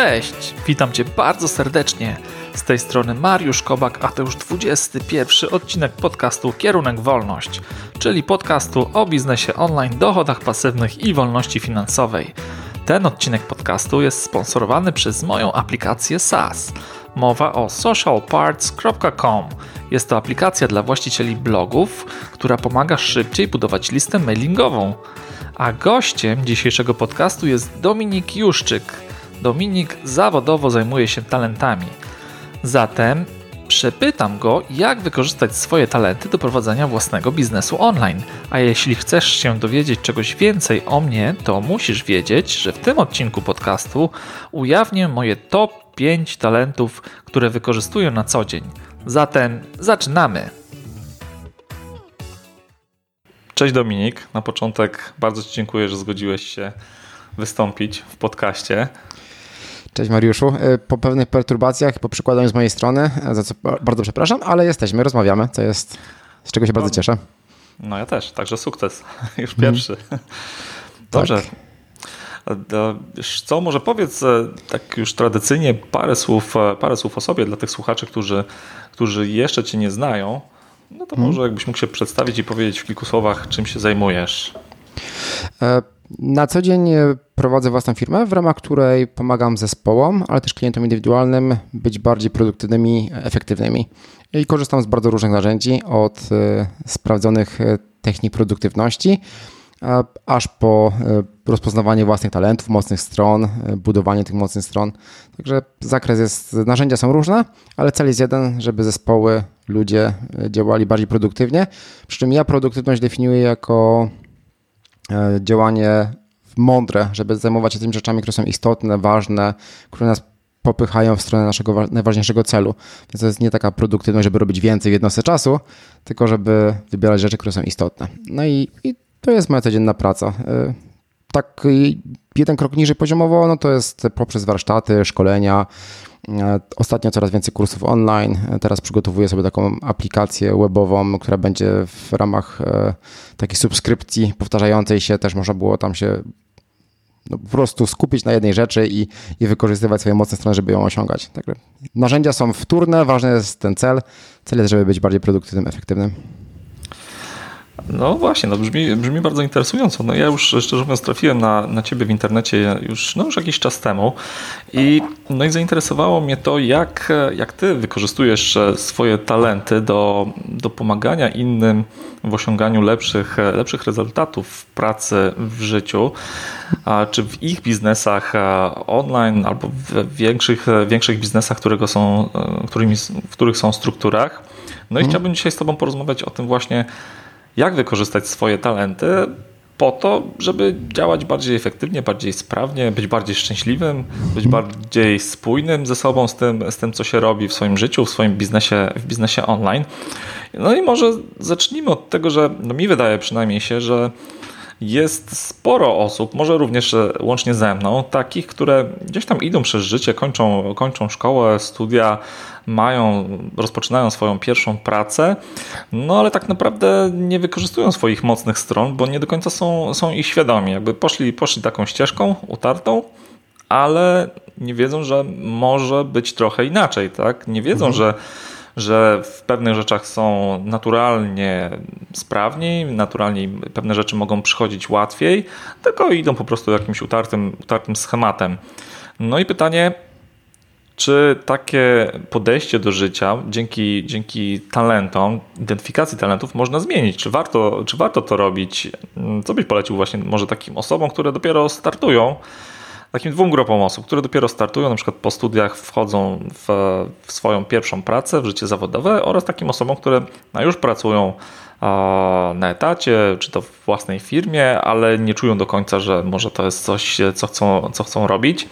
Cześć! Witam Cię bardzo serdecznie. Z tej strony Mariusz Kobak, a to już 21 odcinek podcastu Kierunek Wolność, czyli podcastu o biznesie online, dochodach pasywnych i wolności finansowej. Ten odcinek podcastu jest sponsorowany przez moją aplikację SaaS. Mowa o socialparts.com. Jest to aplikacja dla właścicieli blogów, która pomaga szybciej budować listę mailingową. A gościem dzisiejszego podcastu jest Dominik Juszczyk. Dominik zawodowo zajmuje się talentami. Zatem przepytam go, jak wykorzystać swoje talenty do prowadzenia własnego biznesu online. A jeśli chcesz się dowiedzieć czegoś więcej o mnie, to musisz wiedzieć, że w tym odcinku podcastu ujawnię moje top 5 talentów, które wykorzystuję na co dzień. Zatem zaczynamy! Cześć Dominik. Na początek bardzo Ci dziękuję, że zgodziłeś się wystąpić w podcaście. Cześć Mariuszu. E, po pewnych perturbacjach, po przykładaniu z mojej strony, e, za co bardzo przepraszam, ale jesteśmy, rozmawiamy, co jest, z czego się bardzo cieszę. No ja też, także sukces. Już pierwszy. Hmm. Dobrze. Co, może powiedz tak już tradycyjnie parę słów, parę słów o sobie dla tych słuchaczy, którzy, którzy jeszcze Cię nie znają. No to hmm. może jakbyś mógł się przedstawić i powiedzieć w kilku słowach, czym się zajmujesz. Na co dzień prowadzę własną firmę, w ramach której pomagam zespołom, ale też klientom indywidualnym być bardziej produktywnymi, efektywnymi. I korzystam z bardzo różnych narzędzi, od e, sprawdzonych e, technik produktywności, aż po e, rozpoznawanie własnych talentów, mocnych stron, budowanie tych mocnych stron. Także zakres jest, narzędzia są różne, ale cel jest jeden, żeby zespoły, ludzie działali bardziej produktywnie. Przy czym ja produktywność definiuję jako działanie mądre, żeby zajmować się tymi rzeczami, które są istotne, ważne, które nas popychają w stronę naszego najważniejszego celu. Więc to jest nie taka produktywność, żeby robić więcej w jednostce czasu, tylko żeby wybierać rzeczy, które są istotne. No i, i to jest moja codzienna praca. Y, tak jeden krok niżej poziomowo, no to jest poprzez warsztaty, szkolenia. Y, ostatnio coraz więcej kursów online. Teraz przygotowuję sobie taką aplikację webową, która będzie w ramach y, takiej subskrypcji powtarzającej się. Też można było tam się no, po prostu skupić na jednej rzeczy i, i wykorzystywać swoje mocne strony, żeby ją osiągać. Także narzędzia są wtórne, ważny jest ten cel. Cel jest, żeby być bardziej produktywnym, efektywnym. No właśnie, no brzmi, brzmi bardzo interesująco. No ja już szczerze mówiąc trafiłem na, na ciebie w internecie już, no już jakiś czas temu i, no i zainteresowało mnie to, jak, jak ty wykorzystujesz swoje talenty do, do pomagania innym w osiąganiu lepszych, lepszych rezultatów w pracy, w życiu, a czy w ich biznesach online albo w większych, większych biznesach, którego są, którymi, w których są strukturach. No i hmm. chciałbym dzisiaj z tobą porozmawiać o tym właśnie, jak wykorzystać swoje talenty po to, żeby działać bardziej efektywnie, bardziej sprawnie, być bardziej szczęśliwym, być bardziej spójnym ze sobą, z tym, z tym co się robi w swoim życiu, w swoim biznesie, w biznesie online. No i może zacznijmy od tego, że no mi wydaje przynajmniej się, że jest sporo osób, może również łącznie ze mną, takich, które gdzieś tam idą przez życie, kończą, kończą szkołę, studia, mają, rozpoczynają swoją pierwszą pracę, no ale tak naprawdę nie wykorzystują swoich mocnych stron, bo nie do końca są, są ich świadomi. Jakby poszli, poszli taką ścieżką utartą, ale nie wiedzą, że może być trochę inaczej, tak? Nie wiedzą, mhm. że że w pewnych rzeczach są naturalnie sprawniej, naturalnie pewne rzeczy mogą przychodzić łatwiej, tylko idą po prostu jakimś utartym, utartym schematem. No i pytanie, czy takie podejście do życia dzięki, dzięki talentom, identyfikacji talentów można zmienić? Czy warto, czy warto to robić? Co byś polecił właśnie może takim osobom, które dopiero startują? Takim dwóm grupom osób, które dopiero startują, na przykład po studiach wchodzą w, w swoją pierwszą pracę, w życie zawodowe oraz takim osobom, które no, już pracują na etacie, czy to w własnej firmie, ale nie czują do końca, że może to jest coś, co chcą, co chcą robić.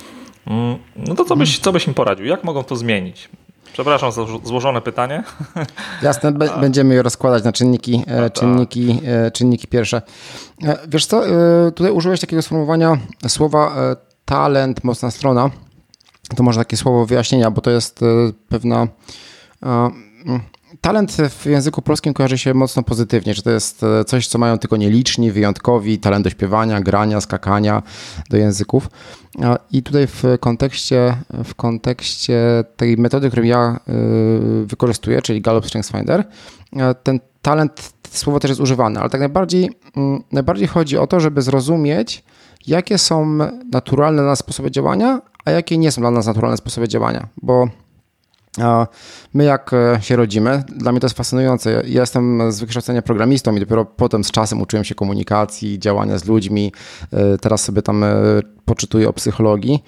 Mm, no to co byś, co byś im poradził? Jak mogą to zmienić? Przepraszam za złożone pytanie. Jasne, będziemy je rozkładać na czynniki, e, tak. czynniki, e, czynniki pierwsze. E, wiesz co, tutaj użyłeś takiego sformułowania słowa talent, mocna strona. To może takie słowo wyjaśnienia, bo to jest pewna talent w języku polskim kojarzy się mocno pozytywnie, że to jest e, coś, co mają tylko nieliczni, wyjątkowi, talent do śpiewania, grania, skakania do języków. I tutaj w kontekście, w kontekście tej metody, którą ja wykorzystuję, czyli Gallup Strengths Finder, ten talent, słowo też jest używane, ale tak najbardziej, mm, najbardziej chodzi o to, żeby zrozumieć, jakie są naturalne dla nas sposoby działania, a jakie nie są dla nas naturalne sposoby działania, bo My jak e, się rodzimy, dla mnie to jest fascynujące. Ja jestem z wykształcenia programistą i dopiero potem z czasem uczyłem się komunikacji, działania z ludźmi. E, teraz sobie tam e, poczytuję o psychologii.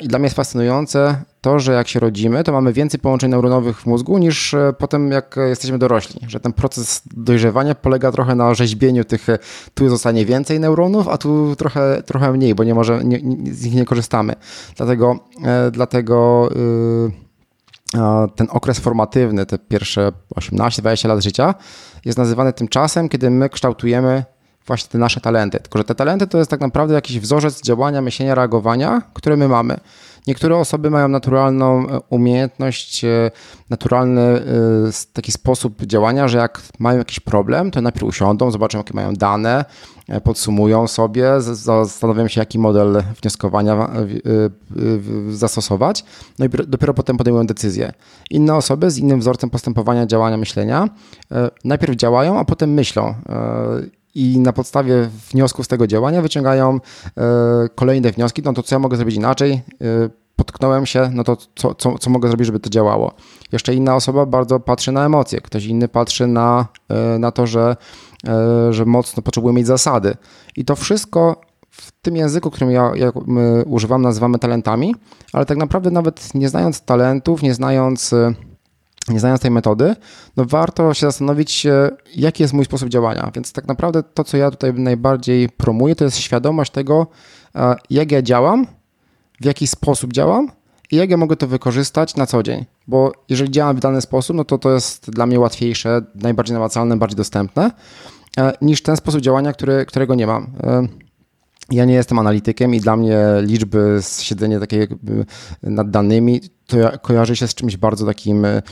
I dla mnie jest fascynujące to, że jak się rodzimy, to mamy więcej połączeń neuronowych w mózgu niż potem jak jesteśmy dorośli. Że ten proces dojrzewania polega trochę na rzeźbieniu tych, tu zostanie więcej neuronów, a tu trochę, trochę mniej, bo nie może, nie, z nich nie korzystamy. Dlatego, dlatego yy ten okres formatywny, te pierwsze 18-20 lat życia, jest nazywany tym czasem, kiedy my kształtujemy właśnie te nasze talenty. Tylko, że te talenty to jest tak naprawdę jakiś wzorzec działania, myślenia, reagowania, które my mamy. Niektóre osoby mają naturalną e, umiejętność, e, naturalny e, taki sposób działania, że jak mają jakiś problem, to najpierw usiądą, zobaczą, jakie mają dane, podsumują sobie, zastanowią się, jaki model wnioskowania zastosować, no i dopiero potem podejmują decyzję. Inne osoby z innym wzorcem postępowania, działania, myślenia najpierw działają, a potem myślą i na podstawie wniosków z tego działania wyciągają e, kolejne wnioski, no to co ja mogę zrobić inaczej, e, potknąłem się, no to co, co, co mogę zrobić, żeby to działało. Jeszcze inna osoba bardzo patrzy na emocje, ktoś inny patrzy na, e, na to, że, że mocno potrzebuje mieć zasady. I to wszystko w tym języku, którym ja, używam, nazywamy talentami, ale tak naprawdę nawet nie znając talentów, nie znając nie znając tej metody, no warto się zastanowić, jaki jest mój sposób działania. Więc tak naprawdę to, co ja tutaj najbardziej promuję, to jest świadomość tego, jak ja działam, w jaki sposób działam i jak ja mogę to wykorzystać na co dzień. Bo jeżeli działam w dany sposób, no to to jest dla mnie łatwiejsze, najbardziej namacalne, bardziej dostępne, niż ten sposób działania, który, którego nie mam. Ja nie jestem analitykiem i dla mnie liczby, siedzenie takie nad danymi, to kojarzy się z czymś bardzo takim e,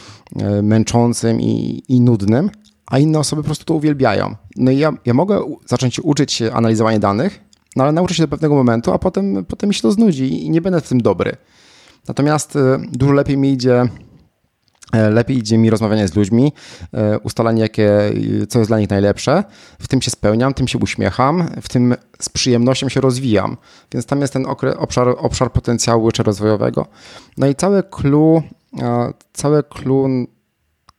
męczącym i, i nudnym, a inne osoby po prostu to uwielbiają. No i ja, ja mogę zacząć uczyć analizowania danych, no ale nauczę się do pewnego momentu, a potem, potem mi się to znudzi i nie będę w tym dobry. Natomiast e, dużo lepiej mi idzie E, lepiej idzie mi rozmawianie z ludźmi, e, ustalanie, jakie, co jest dla nich najlepsze. W tym się spełniam, tym się uśmiecham, w tym z przyjemnością się rozwijam. Więc tam jest ten obszar, obszar potencjału czy rozwojowego. No i całe clue, e, całe clue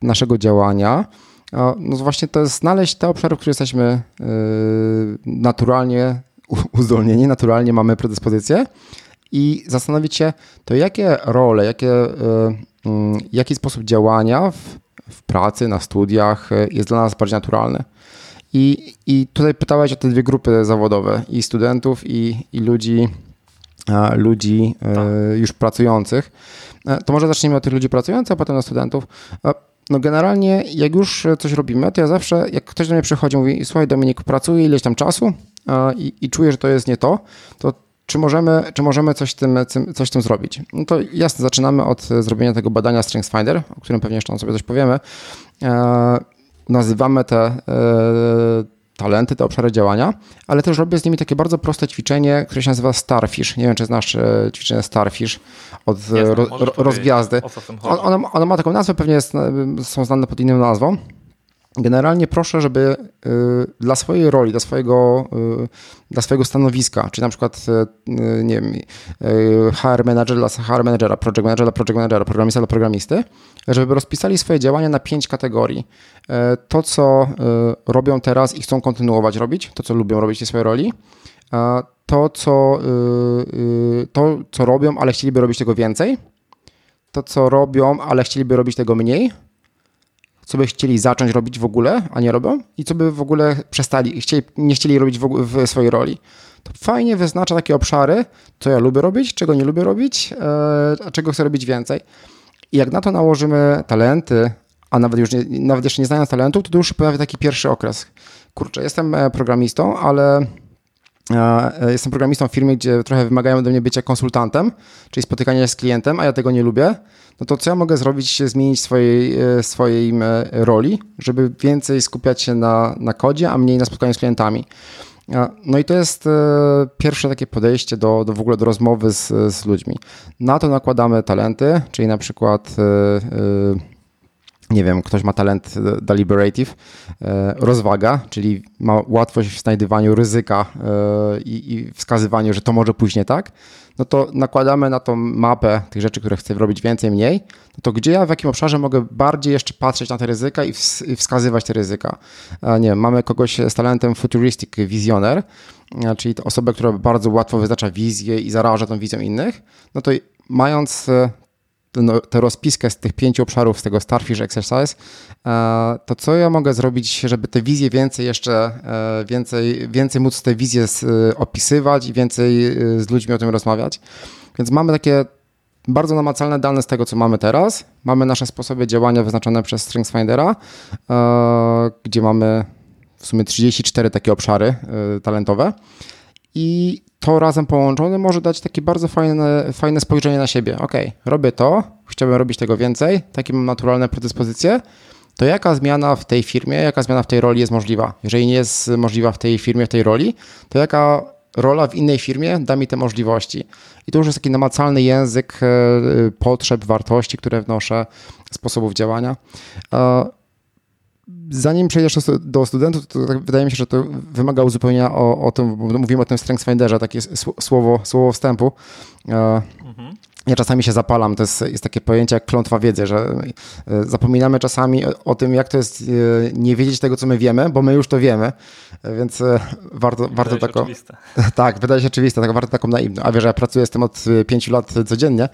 naszego działania, no właśnie to jest znaleźć te obszary, w których jesteśmy naturalnie uzdolnieni, naturalnie mamy predyspozycje i zastanowić się, to jakie role, jakie jaki sposób działania w, w pracy, na studiach e, jest dla nas bardziej naturalny. I, I tutaj pytałeś o te dwie grupy zawodowe, i studentów, i, i ludzi, ludzi e, tak. już pracujących. E, to może zacznijmy od tych ludzi pracujących, a potem na studentów. No generalnie, jak już coś robimy, to ja zawsze, jak ktoś do mnie przychodzi i mówi, słuchaj Dominik, pracuję ileś tam czasu i, i czuję, że to jest nie to, to czy możemy, czy możemy coś, tym, coś tym zrobić? No to jasne, zaczynamy od zrobienia tego badania StrengthsFinder, o którym pewnie jeszcze sobie coś powiemy. E, nazywamy te e, talenty, te obszary działania, ale też robię z nimi takie bardzo proste ćwiczenie, które się nazywa Starfish. Nie wiem, czy znasz e, ćwiczenie Starfish od ro, rozgwiazdy. Ono, ono, ma taką nazwę, pewnie jest, są znane pod inną nazwą. Generalnie proszę, żeby y, dla swojej roli, dla swojego, y, dla swojego stanowiska, czy na przykład y, nie wiem, HR manager dla HR managera, project manager dla project managera, programista dla programisty, żeby rozpisali swoje działania na pięć kategorii. To, co robią teraz i chcą kontynuować robić, to, co lubią robić w swojej roli, to, co, to, co robią, ale chcieliby robić tego więcej, to, co robią, ale chcieliby robić tego mniej, co by chcieli zacząć robić w ogóle, a nie robią i co by w ogóle przestali, chcieli, nie chcieli robić w, w swojej roli. To fajnie wyznacza takie obszary, co ja lubię robić, czego nie lubię robić, e, a czego chcę robić więcej. I jak na to nałożymy talenty, a nawet już nie, nawet jeszcze nie znając talentu, to już pojawia taki pierwszy okres. Kurczę, jestem e, programistą, ale jestem programistą w firmie, gdzie trochę wymagają ode mnie bycia konsultantem, czyli spotykania się z klientem, a ja tego nie lubię, no to co ja mogę zrobić, zmienić swojej, e, swojej e, roli, żeby więcej skupiać się na, na kodzie, a mniej na spotkaniu z klientami. No i to jest pierwsze takie podejście do, do w ogóle do rozmowy z, z ludźmi. Na to nakładamy talenty, czyli na przykład nie wiem, ktoś ma talent deliberative, e, rozwaga, czyli ma łatwość w znajdywaniu ryzyka e, i, wskazywaniu, że to może później tak, no to nakładamy na tą mapę tych rzeczy, które chcę robić więcej, mniej, no to gdzie ja w jakim obszarze mogę bardziej jeszcze patrzeć na te ryzyka i, wskazywać te ryzyka. Nie wiem, mamy kogoś z talentem futuristic wizjoner, czyli osobę, która bardzo łatwo wyznacza wizję i zaraża tą wizją innych, no to mając e, no, tę rozpiskę z tych pięciu obszarów, z tego Starfish Exercise, e, to co ja mogę zrobić, żeby te wizje więcej jeszcze, e, więcej, więcej móc te wizje opisywać i więcej e, z ludźmi o tym rozmawiać. Więc mamy takie bardzo namacalne dane z tego, co mamy teraz. Mamy nasze sposoby działania wyznaczone przez StrengthsFindera, gdzie mamy w sumie 34 takie obszary talentowe. I to razem połączone może dać takie bardzo fajne, fajne spojrzenie na siebie. Ok, robię to, chciałbym robić tego więcej, takie mam naturalne predyspozycje, to jaka zmiana w tej firmie, jaka zmiana w tej roli jest możliwa? Jeżeli nie jest możliwa w tej firmie, w tej roli, to jaka rola w innej firmie da mi te możliwości? I to już jest taki namacalny język e, potrzeb, wartości, które wnoszę, sposobów działania. Zanim przejdziesz do studentów, to tak wydaje mi się, że to wymaga uzupełnienia o, o tym, bo mówimy o tym StrengthsFinderze, takie słowo, słowo wstępu. E, mhm. Ja czasami się zapalam, to jest, jest takie pojęcie jak klątwa wiedzy, że e, zapominamy czasami o tym, jak to jest e, nie wiedzieć tego, co my wiemy, bo my już to wiemy, więc warto, wydaje warto taką... Tak, wydaje się oczywiste, tak, warto taką naiwną. A wiesz, ja pracuję z tym od pięciu lat codziennie.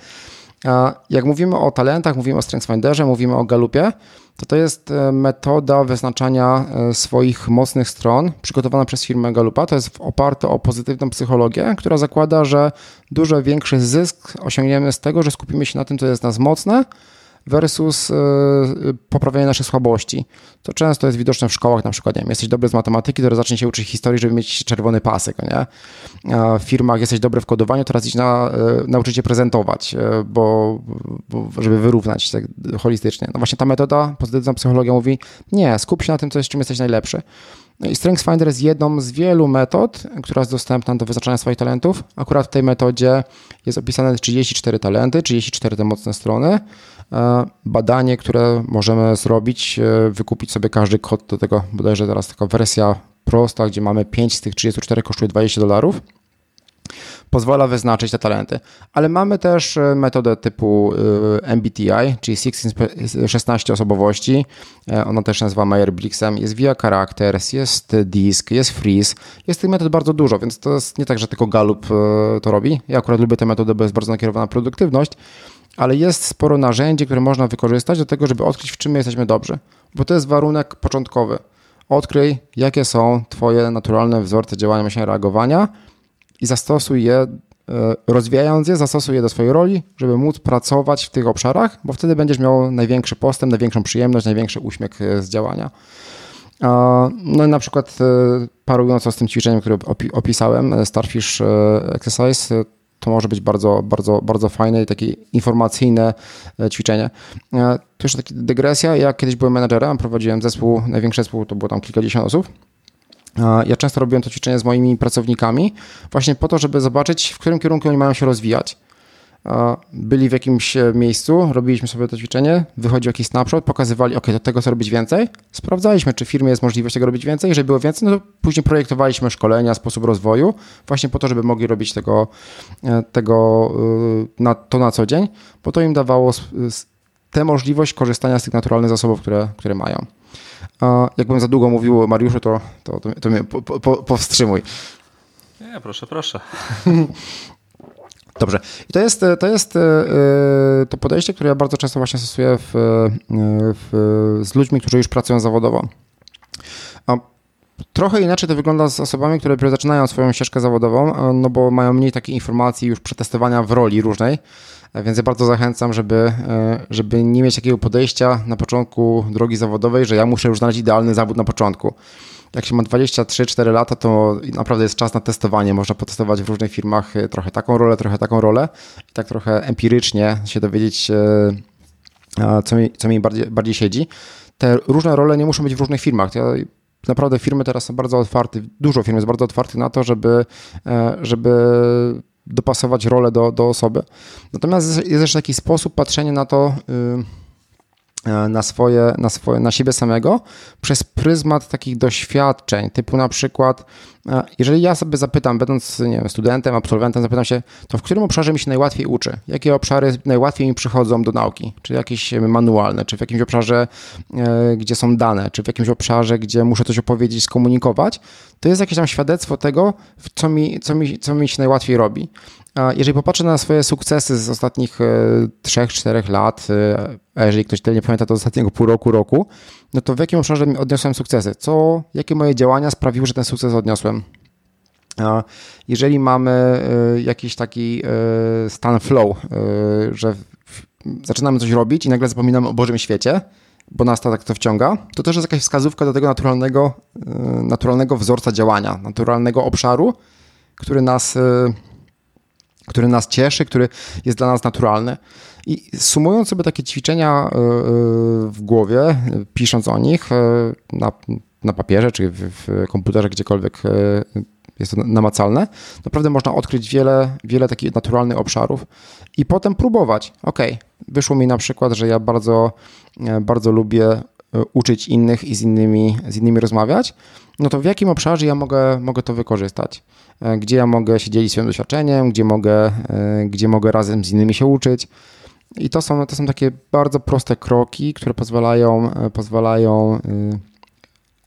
Jak mówimy o talentach, mówimy o StrengthsFinderze, mówimy o Galupie, to to jest e, metoda wyznaczania e, swoich mocnych stron przygotowana przez firmę Galupa. To jest oparte o pozytywną psychologię, która zakłada, że dużo większy zysk osiągniemy z tego, że skupimy się na tym, co jest nas mocne, versus e, poprawianie naszych słabości. To często jest widoczne w szkołach, na przykład, nie wiem, jesteś dobry z matematyki, to zacznie się uczyć historii, żeby mieć czerwony pasek, nie? W firmach jesteś dobry w kodowaniu, teraz idź na, e, nauczyć się prezentować, e, bo, bo, żeby wyrównać tak holistycznie. No właśnie ta metoda, pozytywna psychologia mówi, nie, skup się na tym, co jest, czym jesteś najlepszy. No i StrengthsFinder jest jedną z wielu metod, która jest dostępna do wyznaczania swoich talentów. Akurat w tej metodzie jest opisane 34 talenty, 34 te mocne strony. E, badanie, które możemy zrobić, e, wykupić sobie każdy kod do tego, bodajże teraz taka wersja prosta, gdzie mamy 5 z tych 34 kosztuje 20 dolarów pozwala wyznaczyć te talenty. Ale mamy też e, metodę typu MBTI, czyli 16 osobowości. Ona też nazywa Meyer-Briggsem. Jest Via Characters, jest Disk, jest Freeze. Jest tych metod bardzo dużo, więc to jest nie tak, że tylko Gallup to robi. Ja akurat lubię tę metodę, bo jest bardzo nakierowana na produktywność ale jest sporo narzędzi, które można wykorzystać do tego, żeby odkryć, w czym my jesteśmy dobrzy. Bo to jest warunek początkowy. Odkryj, jakie są Twoje naturalne wzorce działania, myślenia, reagowania i zastosuj je, e, rozwijając je, zastosuj je do swojej roli, żeby móc pracować w tych obszarach, bo wtedy będziesz miał największy postęp, największą przyjemność, największy uśmiech e, z działania. No i na przykład e, parując z tym ćwiczeniem, które opisałem, Starfish Exercise, to może być bardzo, bardzo, bardzo fajne i takie informacyjne e, ćwiczenie. E, to jeszcze taka dygresja. Ja kiedyś byłem menedżerem, prowadziłem zespół, największy zespół to było tam kilkadziesiąt osób. E, ja często robiłem to ćwiczenie z moimi pracownikami, właśnie po to, żeby zobaczyć, w którym kierunku oni mają się rozwijać byli w jakimś e, miejscu, robiliśmy sobie to ćwiczenie, wychodził jakiś snapshot, pokazywali, ok, do tego co robić więcej. Sprawdzaliśmy, czy w firmie jest możliwość tego robić więcej. Jeżeli było więcej, no to później projektowaliśmy szkolenia, sposób rozwoju, właśnie po to, żeby mogli robić tego, e, tego e, na, to na co dzień, bo to im dawało tę możliwość korzystania z tych naturalnych zasobów, które, które mają. Jakbym za długo mówił Mariuszu, to, to, to, to mnie po, po, powstrzymuj. Nie, proszę, proszę. Dobrze. I to jest, to jest e, to podejście, które ja bardzo często właśnie stosuję w, w, z ludźmi, którzy już pracują zawodowo. A Trochę inaczej to wygląda z osobami, które zaczynają swoją ścieżkę zawodową, no bo mają mniej takiej informacji już przetestowania w roli różnej. Więc ja bardzo zachęcam, żeby, e, żeby nie mieć takiego podejścia na początku drogi zawodowej, że ja muszę już znaleźć idealny zawód na początku. Jak się ma 23-4 lata, to naprawdę jest czas na testowanie. Można potestować w różnych firmach e, trochę taką rolę, trochę taką rolę i tak trochę empirycznie się dowiedzieć, e, co mi, co mi bardziej, bardziej siedzi. Te różne role nie muszą być w różnych firmach. Ja naprawdę firmy teraz są bardzo otwarte, dużo firm jest bardzo otwartych na to, żeby, żeby dopasować rolę do, do osoby. Natomiast jest też taki sposób patrzenia na to, y, na swoje, na swoje, na siebie samego przez pryzmat takich doświadczeń, typu na przykład jeżeli ja sobie zapytam, będąc nie wiem, studentem, absolwentem, zapytam się, to w którym obszarze mi się najłatwiej uczy? Jakie obszary najłatwiej mi przychodzą do nauki? Czy jakieś manualne, czy w jakimś obszarze, e, gdzie są dane, czy w jakimś obszarze, gdzie muszę coś opowiedzieć, skomunikować? To jest jakieś tam świadectwo tego, co mi, co mi, co mi się najłatwiej robi. Jeżeli popatrzę na swoje sukcesy z ostatnich 3-4 e, lat, e, a jeżeli ktoś tyle nie pamięta, to z ostatniego pół roku, roku, no to w jakim obszarze odniosłem sukcesy? Co, jakie moje działania sprawiły, że ten sukces odniosłem? Jeżeli mamy e, jakiś taki stan flow, że zaczynamy coś robić i nagle zapominamy o Bożym świecie, bo nas to tak to wciąga, to też jest jakaś wskazówka do tego naturalnego, naturalnego wzorca działania, naturalnego obszaru, który nas który nas cieszy, który jest dla nas naturalny. I sumując sobie takie ćwiczenia e, e, w głowie, pisząc o nich e, na, na papierze czy w, w komputerze, gdziekolwiek jest to namacalne, naprawdę można odkryć wiele, wiele takich naturalnych obszarów i potem próbować. Ok, wyszło mi na przykład, że ja bardzo, bardzo lubię uczyć innych i z innymi, z innymi rozmawiać, no to w jakim obszarze ja mogę, mogę to wykorzystać? E, gdzie ja mogę się dzielić swoim doświadczeniem, gdzie mogę, e, gdzie mogę razem z innymi się uczyć. I to są, to są takie bardzo proste kroki, które pozwalają, e, pozwalają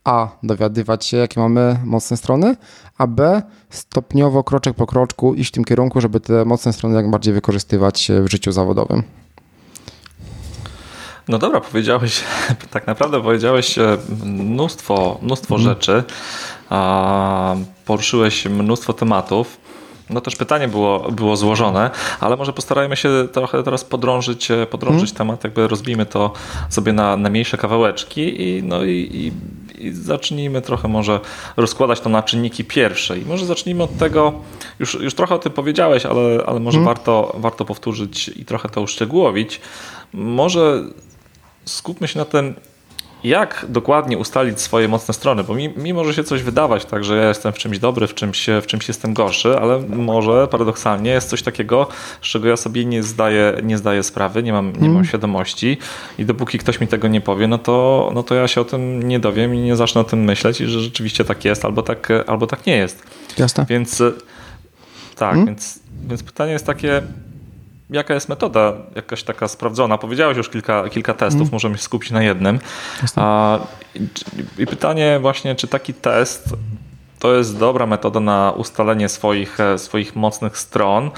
a. dowiadywać się, jakie mamy mocne strony, a b. stopniowo, kroczek po kroczku iść w tym kierunku, żeby te mocne strony jak bardziej wykorzystywać w życiu zawodowym. No dobra, powiedziałeś, tak naprawdę powiedziałeś mnóstwo, mnóstwo mm. rzeczy poruszyłeś mnóstwo tematów. No też pytanie było, było złożone, ale może postarajmy się trochę teraz podrążyć, e, podrążyć hmm. temat, jakby rozbijmy to sobie na, na mniejsze kawałeczki i, no i, i, i, zacznijmy trochę może rozkładać to na czynniki pierwsze. I może zacznijmy od tego, już, już trochę o tym powiedziałeś, ale, ale może hmm. warto, warto powtórzyć i trochę to uszczegółowić. Może skupmy się na tym, jak dokładnie ustalić swoje mocne strony, bo mi, mi może się coś wydawać, tak, że ja jestem w czymś dobry, w czymś, w czymś jestem gorszy, ale może paradoksalnie jest coś takiego, z czego ja sobie nie zdaję, nie zdaję sprawy, nie mam, nie mam mhm. świadomości i dopóki ktoś mi tego nie powie, no to, no to ja się o tym nie dowiem i nie zacznę o tym myśleć, że rzeczywiście tak jest albo tak, albo tak nie jest. Jasne. Więc tak, hmm? więc, więc pytanie jest takie, jaka jest metoda jakaś taka sprawdzona? Powiedziałeś już kilka, kilka testów, mm. możemy się skupić na jednym. A, I pytanie właśnie, czy taki test to jest dobra metoda na ustalenie swoich, e, swoich mocnych stron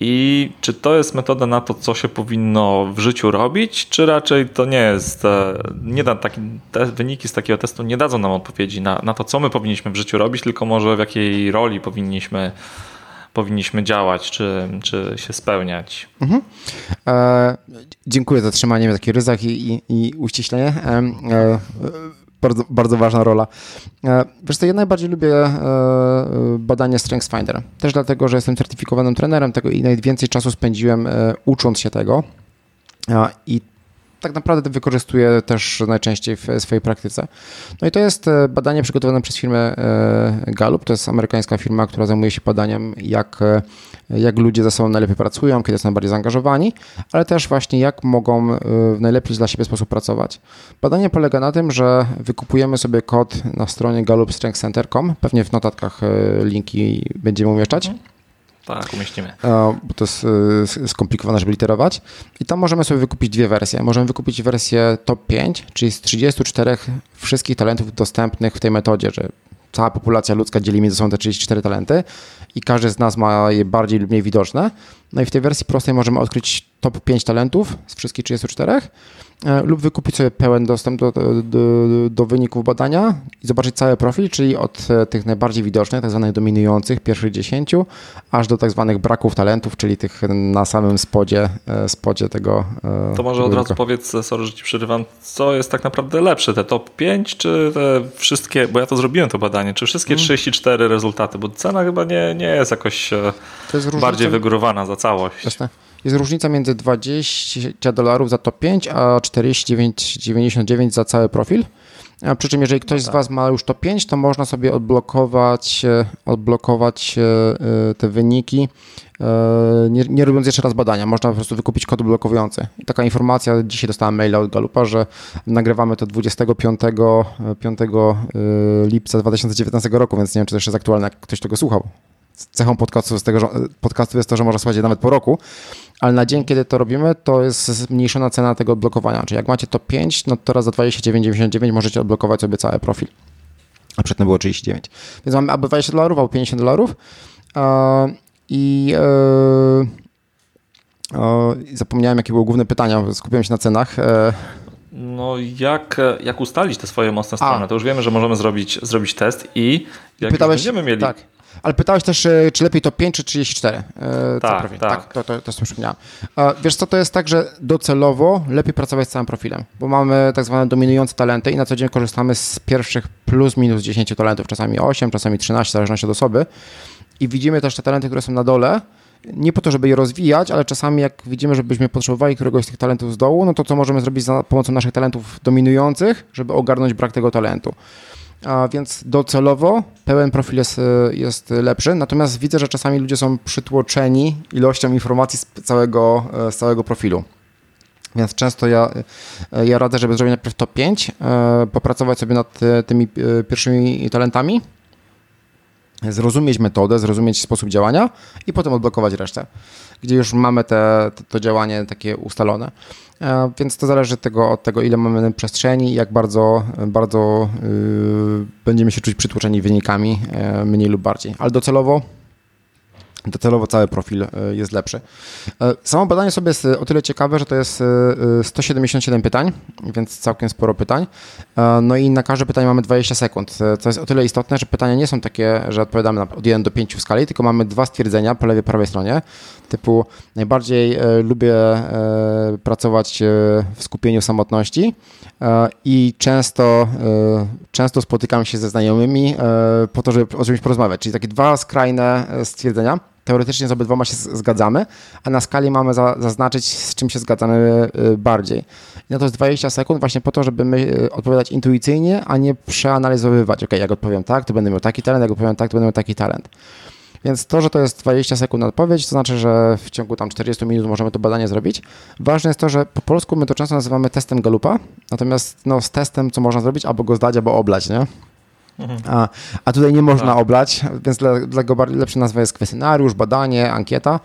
i czy to jest metoda na to, co się powinno w życiu robić, czy raczej to nie jest, e, nie da taki, te wyniki z takiego testu nie dadzą nam odpowiedzi na, na to, co my powinniśmy w życiu robić, tylko może w jakiej roli powinniśmy powinniśmy działać, czy, czy się spełniać. Mhm. E, dziękuję za trzymanie mnie w takich ryzach i, i, i uściślenie. E, e, bardzo, bardzo ważna rola. E, wiesz co, ja najbardziej lubię e, badanie StrengthsFinder. Też dlatego, że jestem certyfikowanym trenerem tego i najwięcej czasu spędziłem e, ucząc się tego. I tak naprawdę wykorzystuję też najczęściej w swojej praktyce. No i to jest e, badanie przygotowane przez firmę e, Gallup. To jest amerykańska firma, która zajmuje się badaniem, jak, e, jak ludzie ze sobą najlepiej pracują, kiedy są najbardziej zaangażowani, ale też właśnie jak mogą w najlepszy dla siebie sposób pracować. Badanie polega na tym, że wykupujemy sobie kod na stronie gallupstrengthcenter.com. Pewnie w notatkach linki będziemy umieszczać. Mhm. Tak, umieścimy. Bo to jest e, skomplikowane, żeby literować. I tam możemy sobie wykupić dwie wersje. Możemy wykupić wersję top 5, czyli z 34 wszystkich talentów dostępnych w tej metodzie, że cała populacja ludzka dzieli między sobą te 34 talenty i każdy z nas ma je bardziej lub mniej widoczne. No i w tej wersji prostej możemy odkryć top 5 talentów z wszystkich 34 e, lub wykupić sobie pełen dostęp do, do, do wyników badania i zobaczyć cały profil, czyli od e, tych najbardziej widocznych, tak zwanych dominujących, pierwszych 10, aż do tak zwanych braków talentów, czyli tych na samym spodzie, e, spodzie tego. e, To może od razu powiedz, sorry, że ci przerywam, co jest tak naprawdę lepsze, te top 5 czy te wszystkie, bo ja to zrobiłem to badanie, czy wszystkie Mhm. 34 rezultaty, bo cena chyba nie, nie jest jakoś e, jest bardziej wygórowana za całość. Jasne. Jest różnica między 20 dolarów za top 5, a 49,99 za cały profil. A Przy czym, jeżeli ktoś z Was ma już top 5, to można sobie odblokować, e, odblokować e, e, te wyniki, e, nie, nie robiąc jeszcze raz badania. Można po prostu wykupić kod blokowujący. I taka informacja, dzisiaj dostałem maila od Galupa, że nagrywamy to 25 e, 5 e, lipca 2019 roku, więc nie wiem, czy to jeszcze jest aktualne, jak ktoś tego słuchał cechą podcastu, jest tego, że, podcastu jest to, że można słuchać je nawet po roku, ale na dzień, kiedy to robimy, to jest zmniejszona cena tego odblokowania. Czyli jak macie to 5, no to teraz za 29,99 możecie odblokować sobie cały profil. A przedtem było 39. Więc mamy albo 20 dolarów, albo 50 dolarów. E, I zapomniałem, jakie było główne pytania, skupiłem się na cenach. E, No jak, jak ustalić te swoje mocne strony? A. To już wiemy, że możemy zrobić, zrobić test i jak już będziemy mieli... Tak. Ale pytałeś też, e, czy lepiej to 5 czy 34? E, Tak, profil. tak. to, to, to sobie przypomniałem. E, Wiesz co, to jest tak, że docelowo lepiej pracować z całym profilem, bo mamy tak zwane dominujące talenty i na co dzień korzystamy z pierwszych plus minus 10 talentów, czasami 8, czasami 13, w zależności od osoby. I widzimy też te talenty, które są na dole, nie po to, żeby je rozwijać, ale czasami jak widzimy, że byśmy potrzebowali któregoś z tych talentów z dołu, no to co możemy zrobić za pomocą naszych talentów dominujących, żeby ogarnąć brak tego talentu. A więc docelowo pełen profil jest, e, jest lepszy, natomiast widzę, że czasami ludzie są przytłoczeni ilością informacji z całego, e, z całego profilu. Więc często ja, e, ja radzę, żeby zrobić najpierw top 5, e, popracować sobie nad tymi pierwszymi talentami, zrozumieć metodę, zrozumieć sposób działania i potem odblokować resztę, gdzie już mamy te, to, to działanie takie ustalone. E, Więc to zależy tego, od tego, ile mamy przestrzeni i jak bardzo, bardzo yy, będziemy się czuć przytłoczeni wynikami, e, mniej lub bardziej. Ale docelowo Docelowo cały profil e, jest lepszy. E, Samo badanie sobie jest e, o tyle ciekawe, że to jest e, e, 177 pytań, więc całkiem sporo pytań. No i na każde pytanie mamy 20 sekund, co jest o tyle istotne, że pytania nie są takie, że odpowiadamy od 1 do 5 w skali, tylko mamy dwa stwierdzenia po lewej, prawej stronie, typu najbardziej lubię pracować w skupieniu samotności i często, często spotykam się ze znajomymi po to, żeby o czymś porozmawiać. Czyli takie dwa skrajne stwierdzenia. Teoretycznie z obydwoma się zgadzamy, a na skali mamy za, zaznaczyć, z czym się zgadzamy e, bardziej. I na to jest 20 sekund właśnie po to, żeby my e, odpowiadać intuicyjnie, a nie przeanalizowywać. Ok, jak odpowiem tak, to będę miał taki talent, jak odpowiem tak, to będę miał taki talent. Więc to, że to jest 20 sekund na odpowiedź, to znaczy, że w ciągu tam 40 minut możemy to badanie zrobić. Ważne jest to, że po polsku my to często nazywamy testem Galupa, natomiast no, z testem, co można zrobić, albo go zdać, albo oblać, nie? A, a tutaj nie można Tak. oblać, więc dla, dla go lepsza nazwa jest kwestionariusz, badanie, ankieta,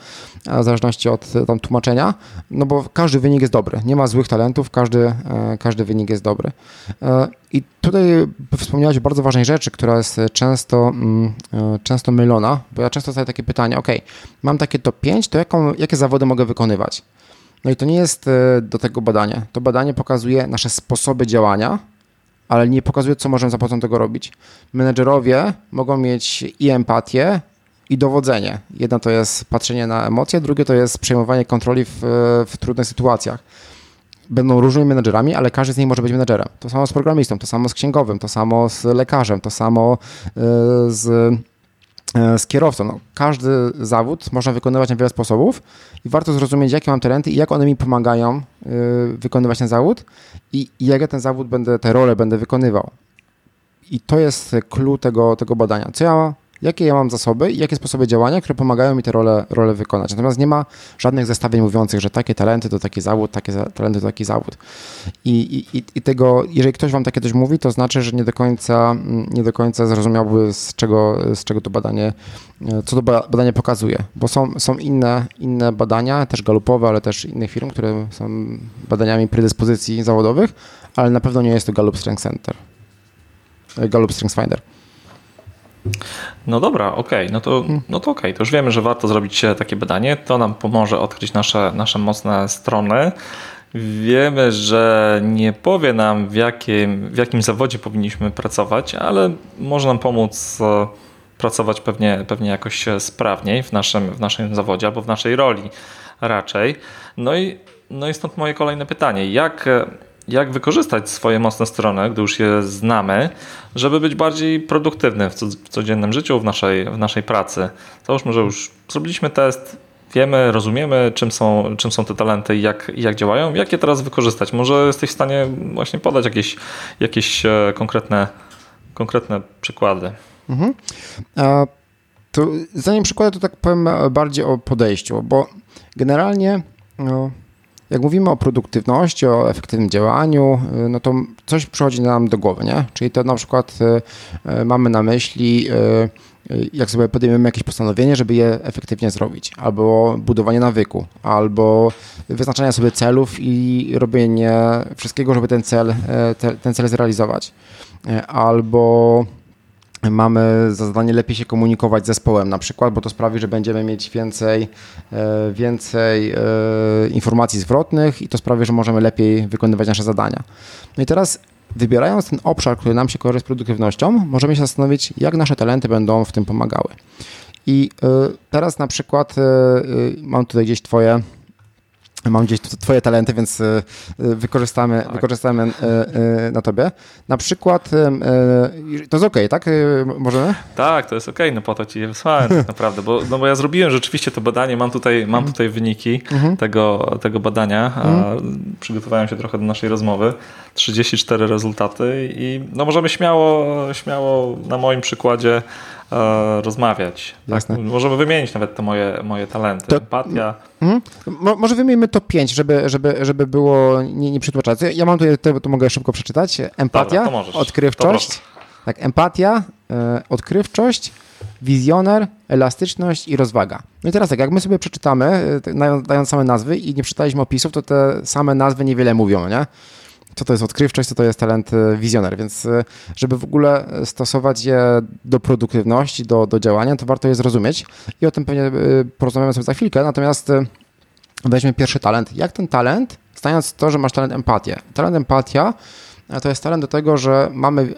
w zależności od e, tam tłumaczenia, no bo każdy wynik jest dobry. Nie ma złych talentów, każdy, e, każdy wynik jest dobry. E, I tutaj wspomniałeś o bardzo ważnej rzeczy, która jest często, mm, często mylona, bo ja często stawiam takie pytanie, ok, mam takie top 5, to jaką, jakie zawody mogę wykonywać? No i to nie jest do tego badanie. To badanie pokazuje nasze sposoby działania, ale nie pokazuje, co możemy za pomocą tego robić. Menedżerowie mogą mieć i empatię, i dowodzenie. Jedno to jest patrzenie na emocje, drugie to jest przejmowanie kontroli w, w trudnych sytuacjach. Będą różnymi menedżerami, ale każdy z nich może być menedżerem. To samo z programistą, to samo z księgowym, to samo z lekarzem, to samo y, z, z kierowcą. No, każdy zawód można wykonywać na wiele sposobów i warto zrozumieć, jakie mam talenty i jak one mi pomagają y, wykonywać ten zawód i, i jak ja ten zawód będę, te role będę wykonywał. I to jest clue tego, tego badania. Co ja, jakie ja mam zasoby i jakie sposoby działania, które pomagają mi te role, role wykonać. Natomiast nie ma żadnych zestawień mówiących, że takie talenty to taki zawód, takie talenty to taki zawód. I, i, i- tego, jeżeli ktoś wam takie coś mówi, to znaczy, że nie do końca, nie do końca zrozumiałby, z czego, z czego to badanie, co to ba- badanie pokazuje. Bo są, są inne, inne badania, też galupowe, ale też innych firm, które są badaniami predyspozycji zawodowych, ale na pewno nie jest to Gallup Strength Center. Gallup Strength Finder. No dobra, okej, no to, Hmm. no to okej, to już wiemy, że warto zrobić e, takie badanie, to nam pomoże odkryć nasze, nasze mocne strony. Wiemy, że nie powie nam, w jakim, w jakim zawodzie powinniśmy pracować, ale może nam pomóc e, pracować pewnie, pewnie jakoś sprawniej w naszym, w naszym zawodzie albo w naszej roli raczej. No i, no i stąd moje kolejne pytanie. Jak, jak wykorzystać swoje mocne strony, gdy już je znamy, żeby być bardziej produktywny w, co, w codziennym życiu, w naszej, w naszej pracy? Załóżmy, że już zrobiliśmy test, wiemy, rozumiemy, czym są, czym są te talenty i jak, jak działają, jak je teraz wykorzystać. Może jesteś w stanie właśnie podać jakieś, jakieś e, konkretne, konkretne przykłady. Mhm. To zanim przykładę, to tak powiem bardziej o podejściu, bo generalnie no, jak mówimy o produktywności, o efektywnym działaniu, no to coś przychodzi nam do głowy, nie? Czyli to na przykład e, mamy na myśli jak sobie podejmiemy jakieś postanowienie, żeby je efektywnie zrobić, albo budowanie nawyku, albo wyznaczanie sobie celów i robienie wszystkiego, żeby ten cel, ten cel zrealizować, albo mamy za zadanie lepiej się komunikować z zespołem na przykład, bo to sprawi, że będziemy mieć więcej, e, więcej e, informacji zwrotnych i to sprawi, że możemy lepiej wykonywać nasze zadania. No i teraz wybierając ten obszar, który nam się kojarzy z produktywnością, możemy się zastanowić, jak nasze talenty będą w tym pomagały. I e, teraz na przykład mam tutaj gdzieś Twoje Mam gdzieś twoje talenty, więc e, e, wykorzystamy, tak. wykorzystamy e, na tobie. Na przykład, to jest ok, tak? Możemy? Tak, to jest ok, no po to ci je wysłałem tak naprawdę, bo, no bo ja zrobiłem rzeczywiście to badanie, mam tutaj, mam mhm. tutaj wyniki mhm. tego, tego badania, mhm. przygotowałem się trochę do naszej rozmowy, 34 rezultaty i no możemy śmiało, śmiało na moim przykładzie e, rozmawiać. Tak? Możemy wymienić nawet te moje, moje talenty. To, Empatia. Mhm. może wymieńmy to 5, żeby, żeby, żeby było nie, nie przytłaczać. Ja mam tutaj, to, to mogę szybko przeczytać. Empatia, Dobra, odkrywczość. Tak, empatia, e, odkrywczość, wizjoner, elastyczność i rozwaga. No i teraz tak, jak my sobie przeczytamy, e, dając same nazwy i nie przeczytaliśmy opisów, to te same nazwy niewiele mówią, nie? Co to jest odkrywczość, co to jest talent e, wizjoner, więc e, żeby w ogóle stosować je do produktywności, do, do działania, to warto je zrozumieć i o tym pewnie porozmawiamy sobie za chwilkę, natomiast weźmy pierwszy talent. Jak ten talent, stając to, że masz talent empatię. Talent empatia to jest talent do tego, że mamy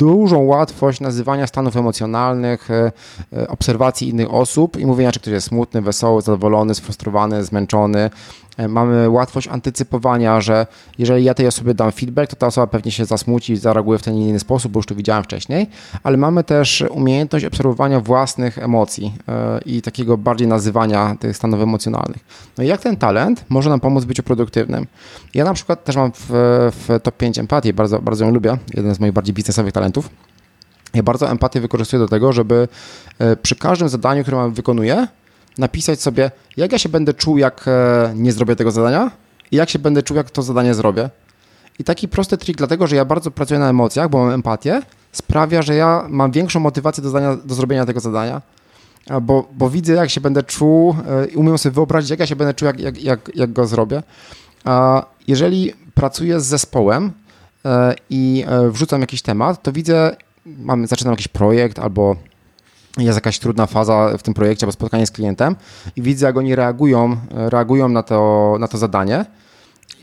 dużą łatwość nazywania stanów emocjonalnych, obserwacji innych osób i mówienia, czy ktoś jest smutny, wesoły, zadowolony, sfrustrowany, zmęczony, E, mamy łatwość antycypowania, że jeżeli ja tej osobie dam feedback, to ta osoba pewnie się zasmuci i zareaguje w ten inny sposób, bo już to widziałem wcześniej, ale mamy też umiejętność obserwowania własnych emocji e, i takiego bardziej nazywania tych stanów emocjonalnych. No i jak ten talent może nam pomóc w byciu produktywnym? Ja na przykład też mam w, w top 5 empatię, bardzo, bardzo ją lubię, jeden z moich bardziej biznesowych talentów. Ja bardzo empatię wykorzystuję do tego, żeby e, przy każdym zadaniu, które wykonuję, napisać sobie, jak ja się będę czuł, jak e, nie zrobię tego zadania i jak się będę czuł, jak to zadanie zrobię. I taki prosty trik, dlatego że ja bardzo pracuję na emocjach, bo mam empatię, sprawia, że ja mam większą motywację do, zadania, do zrobienia tego zadania, bo, bo widzę, jak się będę czuł e, i umiem sobie wyobrazić, jak ja się będę czuł, jak, jak, jak, jak go zrobię. A jeżeli pracuję z zespołem i wrzucam jakiś temat, to widzę, mam, zaczynam jakiś projekt albo jest jakaś trudna faza w tym projekcie, albo spotkanie z klientem i widzę, jak oni reagują, reagują na to, na to zadanie,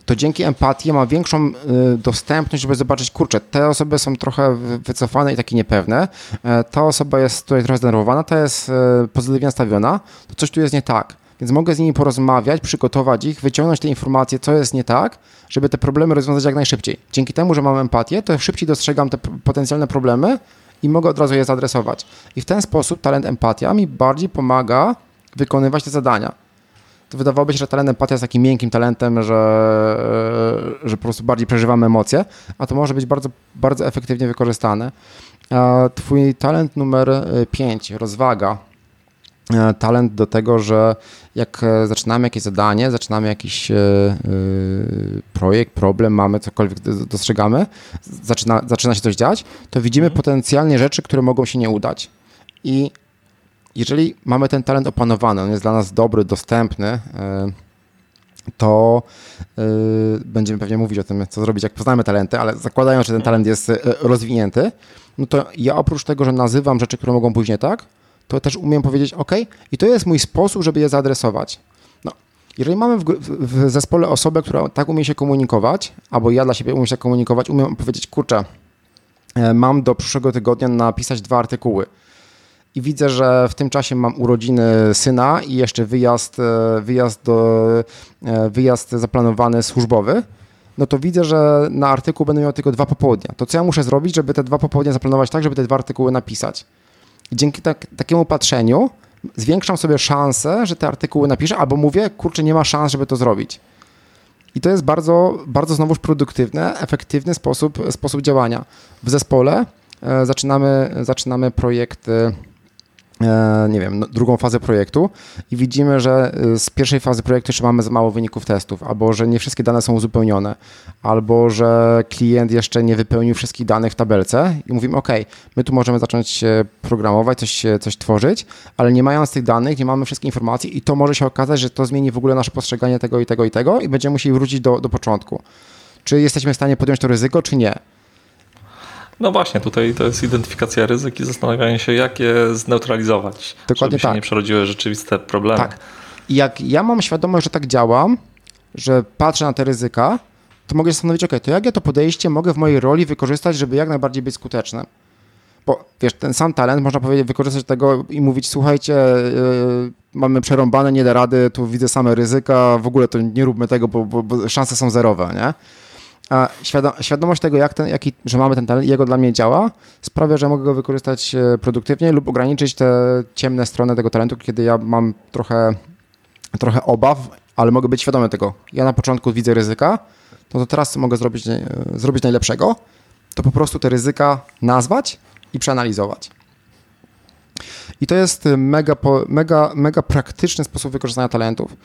to dzięki empatii mam większą y, dostępność, żeby zobaczyć, kurczę, te osoby są trochę wycofane i takie niepewne, e, ta osoba jest tutaj trochę zdenerwowana, ta jest e, pozytywnie nastawiona, to coś tu jest nie tak. Więc mogę z nimi porozmawiać, przygotować ich, wyciągnąć te informacje, co jest nie tak, żeby te problemy rozwiązać jak najszybciej. Dzięki temu, że mam empatię, to szybciej dostrzegam te potencjalne problemy i mogę od razu je zaadresować. I w ten sposób talent empatia mi bardziej pomaga wykonywać te zadania. To wydawałoby się, że talent empatia jest takim miękkim talentem, że, że po prostu bardziej przeżywamy emocje, a to może być bardzo, bardzo efektywnie wykorzystane. Twój talent numer 5, rozwaga, E, talent do tego, że jak e, zaczynamy jakieś zadanie, zaczynamy jakiś e, projekt, problem, mamy cokolwiek dostrzegamy, zaczyna, zaczyna się coś dziać, to widzimy mhm. potencjalnie rzeczy, które mogą się nie udać. I jeżeli mamy ten talent opanowany, on jest dla nas dobry, dostępny, to będziemy pewnie mówić o tym, co zrobić, jak poznamy talenty, ale zakładając, że ten talent jest rozwinięty, no to ja oprócz tego, że nazywam rzeczy, które mogą pójść nie tak, to też umiem powiedzieć OK i to jest mój sposób, żeby je zaadresować. No, Jeżeli mamy w, w zespole osobę, która tak umie się komunikować, albo ja dla siebie umiem się komunikować, umiem powiedzieć, kurczę, e, mam do przyszłego tygodnia napisać dwa artykuły i widzę, że w tym czasie mam urodziny syna i jeszcze wyjazd, e, wyjazd, do, e, wyjazd zaplanowany służbowy, no to widzę, że na artykuł będę miał tylko dwa popołudnia. To co ja muszę zrobić, żeby te dwa popołudnia zaplanować tak, żeby te dwa artykuły napisać? I dzięki tak, takiemu patrzeniu zwiększam sobie szansę, że te artykuły napiszę, albo mówię, kurczę, nie ma szans, żeby to zrobić. I to jest bardzo, bardzo znowuż produktywny, efektywny sposób, sposób działania. W zespole e, zaczynamy, zaczynamy projekty E, nie wiem, no, drugą fazę projektu i widzimy, że e, z pierwszej fazy projektu jeszcze mamy za mało wyników testów, albo że nie wszystkie dane są uzupełnione, albo że klient jeszcze nie wypełnił wszystkich danych w tabelce i mówimy, OK, my tu możemy zacząć programować, coś, coś tworzyć, ale nie mając tych danych, nie mamy wszystkich informacji i to może się okazać, że to zmieni w ogóle nasze postrzeganie tego i tego i tego i będziemy musieli wrócić do, do początku. Czy jesteśmy w stanie podjąć to ryzyko, czy nie? No właśnie, tutaj to jest identyfikacja ryzyk i zastanawianie się, jak je zneutralizować, Dokładnie żeby się tak. nie przerodziły rzeczywiste problemy. Tak. I jak ja mam świadomość, że tak działam, że patrzę na te ryzyka, to mogę się zastanowić, ok, to jak ja to podejście mogę w mojej roli wykorzystać, żeby jak najbardziej być skutecznym. Bo wiesz, ten sam talent można powiedzieć, wykorzystać tego i mówić, słuchajcie, yy, mamy przerąbane, nie da rady, tu widzę same ryzyka, w ogóle to nie róbmy tego, bo, bo, bo szanse są zerowe, nie? A świadomość tego, jak ten, jaki, że mamy ten talent, jego dla mnie działa, sprawia, że mogę go wykorzystać e, produktywnie lub ograniczyć te ciemne strony tego talentu, kiedy ja mam trochę, trochę obaw, ale mogę być świadomy tego. Ja na początku widzę ryzyka, no to teraz mogę zrobić, e, zrobić najlepszego? To po prostu te ryzyka nazwać i przeanalizować. I to jest mega, mega, mega praktyczny sposób wykorzystania talentów.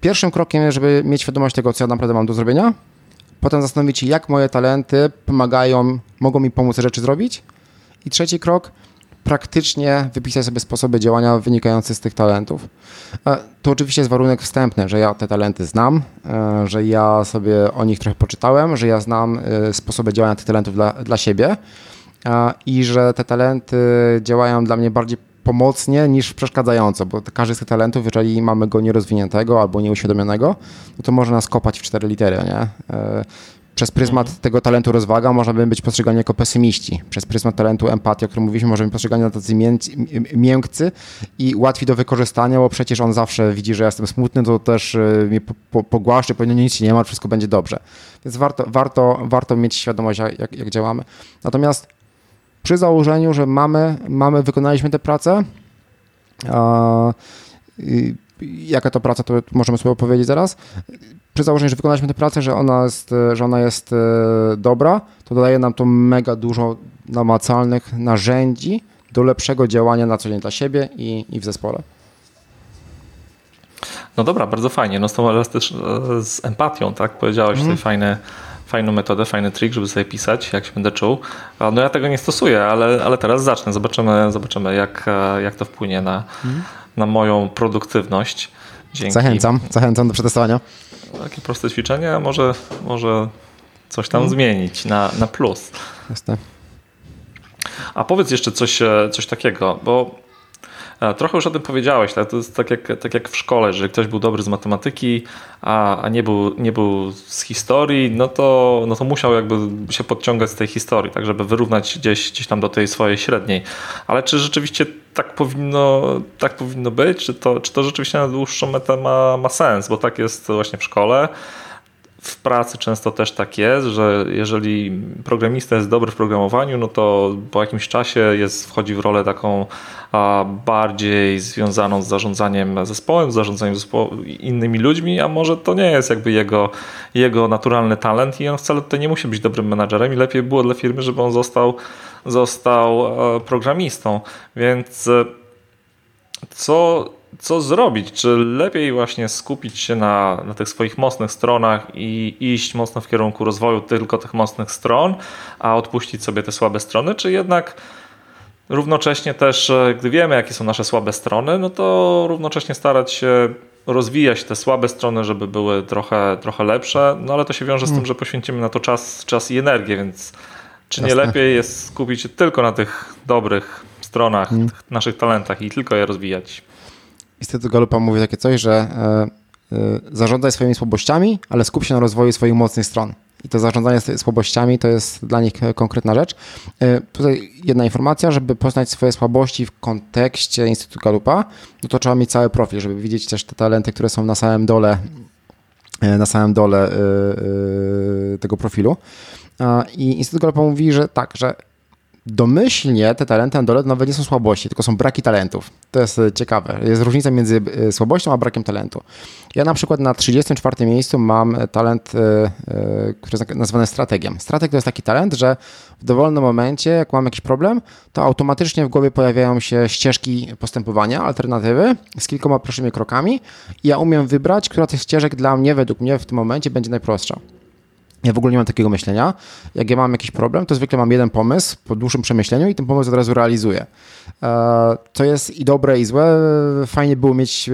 Pierwszym krokiem, żeby mieć świadomość tego, co ja naprawdę mam do zrobienia, potem zastanowić się, jak moje talenty pomagają, mogą mi pomóc rzeczy zrobić. I trzeci krok, praktycznie wypisać sobie sposoby działania wynikające z tych talentów. E, to oczywiście jest warunek wstępny, że ja te talenty znam, e, że ja sobie o nich trochę poczytałem, że ja znam e, sposoby działania tych talentów dla, dla siebie i że te talenty działają dla mnie bardziej pomocnie niż przeszkadzająco, bo każdy z tych talentów, jeżeli mamy go nierozwiniętego albo nieuświadomionego, no to może nas kopać w cztery litery, nie? E, przez pryzmat mhm. tego talentu rozwaga możemy być postrzegani jako pesymiści. Przez pryzmat talentu empatii, o którym mówiliśmy, możemy być postrzegani jako tacy miękcy i łatwi do wykorzystania, bo przecież on zawsze widzi, że ja jestem smutny, to też e, mnie pogłaszczy, powinno nic nie ma, wszystko będzie dobrze. Więc warto, warto, warto mieć świadomość, jak, jak działamy. Natomiast przy założeniu, że mamy, mamy wykonaliśmy tę pracę, a, jaka to praca, to możemy sobie opowiedzieć zaraz. Przy założeniu, że wykonaliśmy tę pracę, że ona jest, że ona jest e, dobra, to daje nam to mega dużo namacalnych narzędzi do lepszego działania na co dzień dla siebie i, i w zespole. No dobra, bardzo fajnie. No z tą elastycz... z empatią, tak? Powiedziałeś mm. tutaj fajne fajną metodę, fajny trik, żeby sobie pisać, jak się będę czuł. No ja tego nie stosuję, ale, ale teraz zacznę. Zobaczymy, zobaczymy jak, jak to wpłynie na, mhm. na moją produktywność. Dzięki. Zachęcam, zachęcam do przetestowania. Takie proste ćwiczenie, może, może coś tam hmm. zmienić na, na plus. Jasne. A powiedz jeszcze coś, e, coś takiego, bo Trochę już o tym powiedziałeś, ale to jest tak jak, tak jak w szkole, że ktoś był dobry z matematyki, a, a nie, był, nie był z historii, no to, no to musiał jakby się podciągać z tej historii, tak żeby wyrównać gdzieś, gdzieś tam do tej swojej średniej. Ale czy rzeczywiście tak powinno, tak powinno być? Czy to, czy to rzeczywiście na dłuższą metę ma, ma sens? Bo tak jest właśnie w szkole w pracy często też tak jest, że jeżeli programista jest dobry w programowaniu, no to po jakimś czasie jest, wchodzi w rolę taką bardziej związaną z zarządzaniem zespołem, z zarządzaniem innymi ludźmi, a może to nie jest jakby jego, jego naturalny talent i on wcale tutaj nie musi być dobrym menadżerem i lepiej było dla firmy, żeby on został, został e, programistą. Więc e, co co zrobić? Czy lepiej właśnie skupić się na, na tych swoich mocnych stronach i iść mocno w kierunku rozwoju tylko tych mocnych stron, a odpuścić sobie te słabe strony, czy jednak równocześnie też, e, gdy wiemy, jakie są nasze słabe strony, no to równocześnie starać się rozwijać te słabe strony, żeby były trochę, trochę lepsze, no ale to się wiąże z tym, mm. że poświęcimy na to czas, czas i energię, więc czy nie lepiej jest skupić się tylko na tych dobrych stronach, mm. naszych talentach i tylko je rozwijać? Instytut Galupa mówi takie coś, że e, zarządzaj swoimi słabościami, ale skup się na rozwoju swoich mocnych stron. I to zarządzanie słabościami to jest dla nich konkretna rzecz. Tutaj jedna informacja, żeby poznać swoje słabości w kontekście Instytutu Galupa, no to trzeba mieć cały profil, żeby widzieć też te talenty, które są na samym dole na samym dole tego profilu. I Instytut Galupa mówi, że tak, że domyślnie te talenty na nawet nie są słabości, tylko są braki talentów. To jest e, ciekawe. Jest różnica między e, słabością a brakiem talentu. Ja na przykład na 34 miejscu mam talent, e, który jest nazwany strategiem. Strateg to jest taki talent, że w dowolnym momencie, jak mam jakiś problem, to automatycznie w głowie pojawiają się ścieżki postępowania, alternatywy z kilkoma proszymi krokami i ja umiem wybrać, która z tych ścieżek dla mnie, według mnie w tym momencie będzie najprostsza. Ja w ogóle nie mam takiego myślenia. Jak ja mam jakiś problem, to zwykle mam jeden pomysł po dłuższym przemyśleniu i ten pomysł od razu realizuję. To jest i dobre, i złe. Fajnie było mieć e,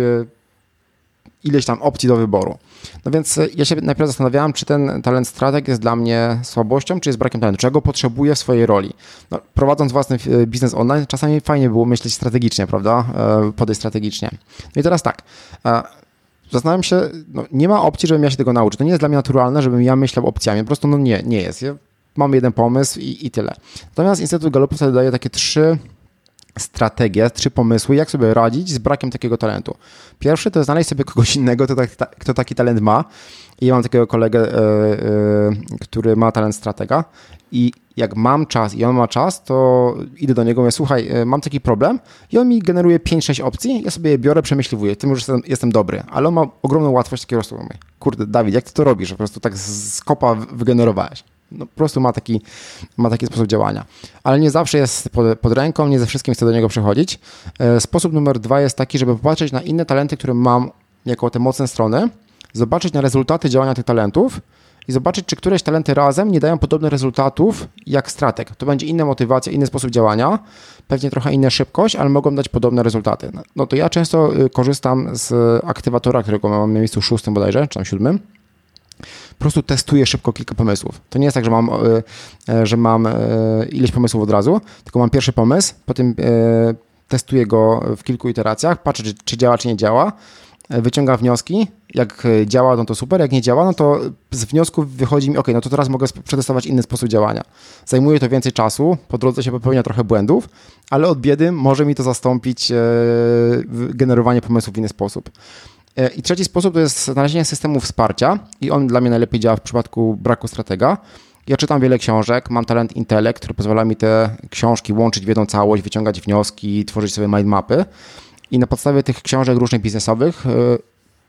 ileś tam opcji do wyboru. No więc e, ja się najpierw zastanawiałem, czy ten talent strateg jest dla mnie słabością, czy jest brakiem talentu, czego potrzebuję w swojej roli. No, prowadząc własny e, biznes online, czasami fajnie było myśleć strategicznie, prawda? Podejść strategicznie. No i teraz tak zastanawiam się, no, nie ma opcji, żebym ja się tego nauczył. To nie jest dla mnie naturalne, żebym ja myślał opcjami. Po prostu no nie, nie jest. Ja mam jeden pomysł i, i tyle. Natomiast Instytut Galupu sobie daje takie trzy strategie, trzy pomysły, jak sobie radzić z brakiem takiego talentu. Pierwszy to znaleźć sobie kogoś innego, kto, tak, kto taki talent ma. I ja mam takiego kolegę, yy, yy, który ma talent stratega i jak mam czas i on ma czas, to idę do niego mówię, słuchaj, e, mam taki problem i on mi generuje 5-6 opcji, ja sobie je biorę, przemyśliwuję, tym już jestem, jestem dobry, ale on ma ogromną łatwość takiego mówię, kurde, Dawid, jak ty to robisz, po prostu tak z kopa wygenerowałeś. No, po prostu ma taki, ma taki sposób działania. Ale nie zawsze jest pod, pod ręką, nie ze wszystkim chcę do niego przychodzić. E, sposób numer dwa jest taki, żeby popatrzeć na inne talenty, które mam jako te mocne strony, zobaczyć na rezultaty działania tych talentów i zobaczyć, czy któreś talenty razem nie dają podobnych rezultatów jak stratek. To będzie inna motywacja, inny sposób działania, pewnie trochę inna szybkość, ale mogą dać podobne rezultaty. No to ja często y, korzystam z aktywatora, którego mam na miejscu szóstym bodajże, czy tam siódmym. Po prostu testuję szybko kilka pomysłów. To nie jest tak, że mam, y, y, że mam ileś pomysłów od razu, tylko mam pierwszy pomysł, potem testuję go w kilku iteracjach, patrzę, czy, czy działa, czy nie działa wyciągam wnioski. Jak działa, no to super. Jak nie działa, no to z wniosków wychodzi mi, ok, no to teraz mogę przetestować inny sposób działania. Zajmuje to więcej czasu, po drodze się popełnia trochę błędów, ale od biedy może mi to zastąpić e, generowanie pomysłów w inny sposób. E, I trzeci sposób to jest znalezienie systemu wsparcia i on dla mnie najlepiej działa w przypadku braku stratega. Ja czytam wiele książek, mam talent intelekt, który pozwala mi te książki łączyć w jedną całość, wyciągać wnioski, tworzyć sobie mindmapy. I na podstawie tych książek różnych biznesowych y,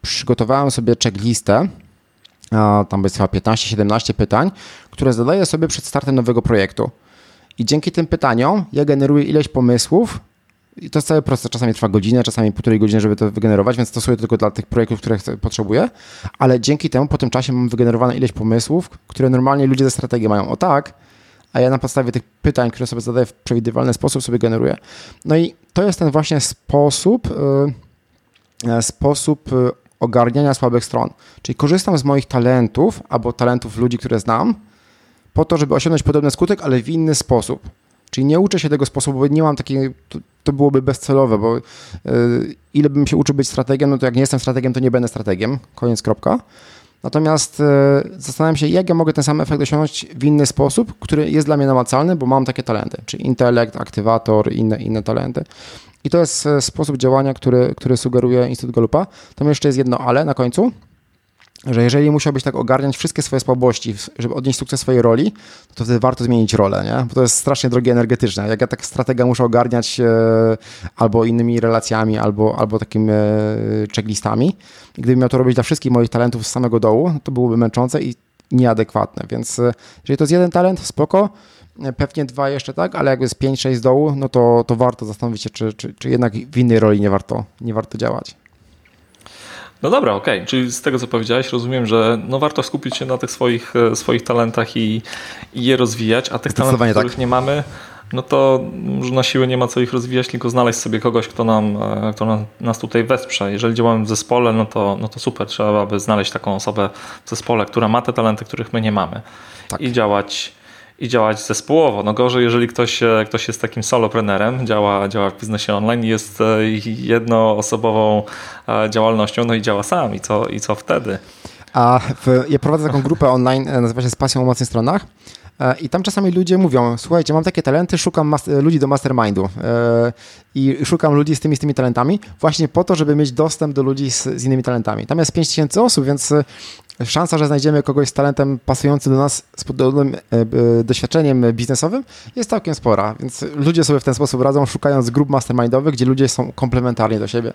przygotowałem sobie checklistę, tam jest chyba 15-17 pytań, które zadaję sobie przed startem nowego projektu. I dzięki tym pytaniom ja generuję ileś pomysłów, i to jest cały proces. Czasami trwa godzinę, czasami półtorej godziny, żeby to wygenerować, więc stosuję to tylko dla tych projektów, które potrzebuję. Ale dzięki temu po tym czasie mam wygenerowane ileś pomysłów, które normalnie ludzie ze strategii mają. O tak, a ja na podstawie tych pytań, które sobie zadaję w przewidywalny sposób, sobie generuję. No i to jest ten właśnie sposób, y, e, sposób y, ogarniania słabych stron. Czyli korzystam z moich talentów albo talentów ludzi, które znam, po to, żeby osiągnąć podobny skutek, ale w inny sposób. Czyli nie uczę się tego sposobu, bo nie mam takiej, to, to byłoby bezcelowe, bo yy, ile bym się uczył być strategiem, no to jak nie jestem strategiem, to nie będę strategiem. Koniec, kropka. Natomiast e, zastanawiam się, jak ja mogę ten sam efekt osiągnąć w inny sposób, który jest dla mnie namacalny, bo mam takie talenty, czyli intelekt, aktywator, inne, inne talenty. I to jest e, sposób działania, który, który sugeruje Instytut Galupa. Tam jeszcze jest jedno ale na końcu, że jeżeli musiałbyś tak ogarniać wszystkie swoje słabości, żeby odnieść sukces swojej roli, to wtedy warto zmienić rolę, nie? Bo to jest strasznie drogie energetyczne. Jak ja tak stratega muszę ogarniać e, albo innymi relacjami, albo, albo takimi e, checklistami, gdybym miał to robić dla wszystkich moich talentów z samego dołu, to byłoby męczące i nieadekwatne. Więc e, jeżeli to jest jeden talent, spoko, e, pewnie dwa jeszcze tak, ale jak jest 5-6 z dołu, no to, to warto zastanowić się, czy, czy, czy jednak w innej roli nie warto, nie warto działać. No dobra, okej. Okay. Czyli z tego, co powiedziałeś, rozumiem, że no warto skupić się na tych swoich, e, swoich talentach i, i je rozwijać, a tych talentów, tak. których nie mamy, no to może na siłę nie ma co ich rozwijać, tylko znaleźć sobie kogoś, kto, nam, e, kto nas tutaj wesprze. Jeżeli działamy w zespole, no to, no to super, trzeba by znaleźć taką osobę w zespole, która ma te talenty, których my nie mamy. Tak. I działać i działać zespołowo. No gorzej, jeżeli ktoś, e, ktoś jest takim soloprenerem, działa, działa w biznesie online i jest e, jednoosobową e, działalnością, no i działa sam i co, i co wtedy? A w, ja prowadzę taką grupę online, nazywa się Z pasją o mocnych stronach. I tam czasami ludzie mówią, słuchajcie, mam takie talenty, szukam ludzi do mastermindu i szukam ludzi z tymi, z tymi talentami, właśnie po to, żeby mieć dostęp do ludzi z, z innymi talentami. Tam jest 5000 osób, więc szansa, że znajdziemy kogoś z talentem pasującym do nas, z podobnym e, doświadczeniem biznesowym jest całkiem spora, więc ludzie sobie w ten sposób radzą, szukając grup mastermindowych, gdzie ludzie są komplementarni do siebie.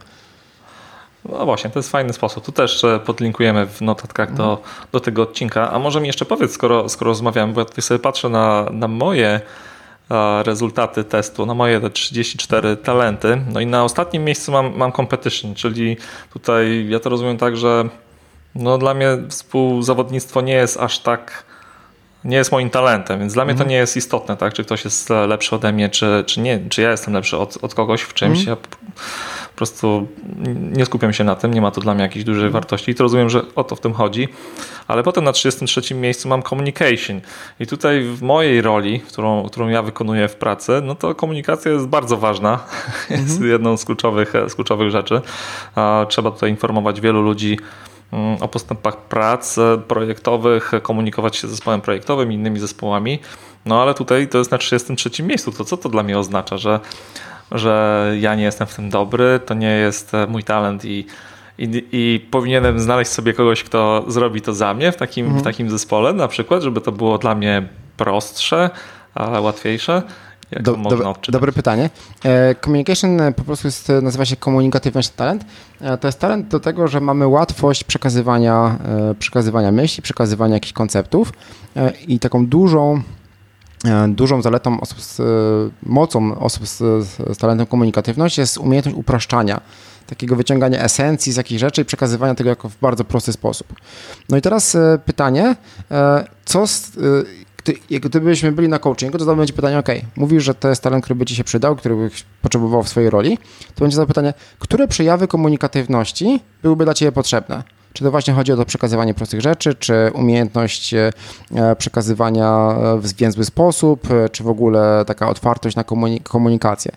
No właśnie, to jest fajny sposób. Tu też e, podlinkujemy w notatkach do, do tego odcinka. A może mi jeszcze powiedz, skoro, skoro rozmawiamy, bo ja tutaj sobie patrzę na, na moje e, rezultaty testu, na moje te 34 talenty. No i na ostatnim miejscu mam, mam competition, czyli tutaj ja to rozumiem tak, że no dla mnie współzawodnictwo nie jest aż tak, nie jest moim talentem, więc dla mnie to mhm. nie jest istotne, tak, czy ktoś jest lepszy ode mnie, czy, czy nie, czy ja jestem lepszy od, od kogoś w czymś. Mhm. Ja po prostu nie skupiam się na tym, nie ma to dla mnie jakiejś dużej mhm. wartości i to rozumiem, że o to w tym chodzi. Ale potem na 33 miejscu mam communication i tutaj w mojej roli, którą, którą ja wykonuję w pracy, no to komunikacja jest bardzo ważna, jest jedną z kluczowych, z kluczowych rzeczy. Trzeba tutaj informować wielu ludzi, Mm, o postępach prac projektowych, komunikować się z zespołem projektowym i innymi zespołami. No ale tutaj to jest na 33 miejscu. To co to dla mnie oznacza, że, że ja nie jestem w tym dobry, to nie jest mój talent i, i, i powinienem znaleźć sobie kogoś, kto zrobi to za mnie w takim, mhm. w takim zespole, na przykład, żeby to było dla mnie prostsze, łatwiejsze. Jak do, można do, Dobre pytanie. E, communication e, po prostu jest, e, nazywa się komunikatywność talent. To jest talent do tego, że mamy łatwość przekazywania, przekazywania myśli, przekazywania jakichś konceptów i taką dużą dużą zaletą osób z, mocą osób z, z talentem komunikatywność jest umiejętność upraszczania, takiego wyciągania esencji z jakichś rzeczy i przekazywania tego jako w bardzo prosty sposób. No i teraz pytanie, co, gdy, gdybyśmy byli na coachingu, to będzie pytanie, ok, mówisz, że to jest talent, który by ci się przydał, który byś potrzebował w swojej roli, to będzie pytanie, które przejawy komunikatywności byłyby dla ciebie potrzebne? Czy to właśnie chodzi o to przekazywanie prostych rzeczy, czy umiejętność e, przekazywania w zwięzły sposób, e, czy w ogóle taka otwartość na komunikację?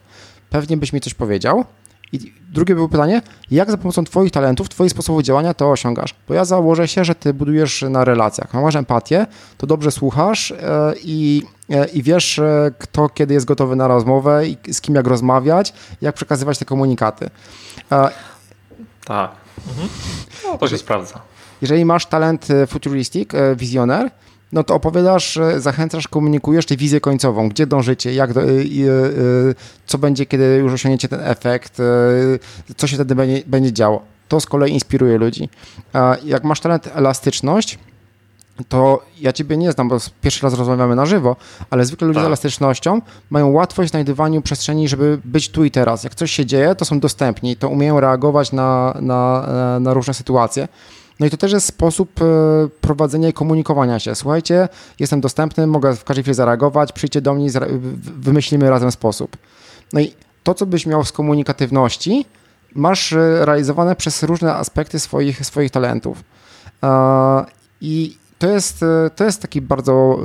Pewnie byś mi coś powiedział, i drugie było pytanie, jak za pomocą Twoich talentów, Twoich sposobów działania to osiągasz? Bo ja założę się, że Ty budujesz na relacjach. Masz empatię, to dobrze słuchasz e, i, e, i wiesz, e, kto kiedy jest gotowy na rozmowę i z kim jak rozmawiać, jak przekazywać te komunikaty. Tak. Mhm. No, to się sprawdza. Jeżeli masz talent futuristic, wizjoner, no to opowiadasz, zachęcasz, komunikujesz tę wizję końcową, gdzie dążycie, jak, y, y, co będzie, kiedy już osiągniecie ten efekt, co się wtedy będzie, będzie działo. To z kolei inspiruje ludzi. A jak masz talent elastyczność, to ja ciebie nie znam, bo pierwszy raz rozmawiamy na żywo, ale zwykle ludzie tak. z elastycznością mają łatwość w znajdowaniu przestrzeni, żeby być tu i teraz. Jak coś się dzieje, to są dostępni, to umieją reagować na, na, na różne sytuacje. No i to też jest sposób e, prowadzenia i komunikowania się. Słuchajcie, jestem dostępny, mogę w każdej chwili zareagować, przyjdźcie do mnie, wymyślimy razem sposób. No i to, co byś miał z komunikatywności, masz e, realizowane przez różne aspekty swoich, swoich talentów. I to jest, e, to jest taki bardzo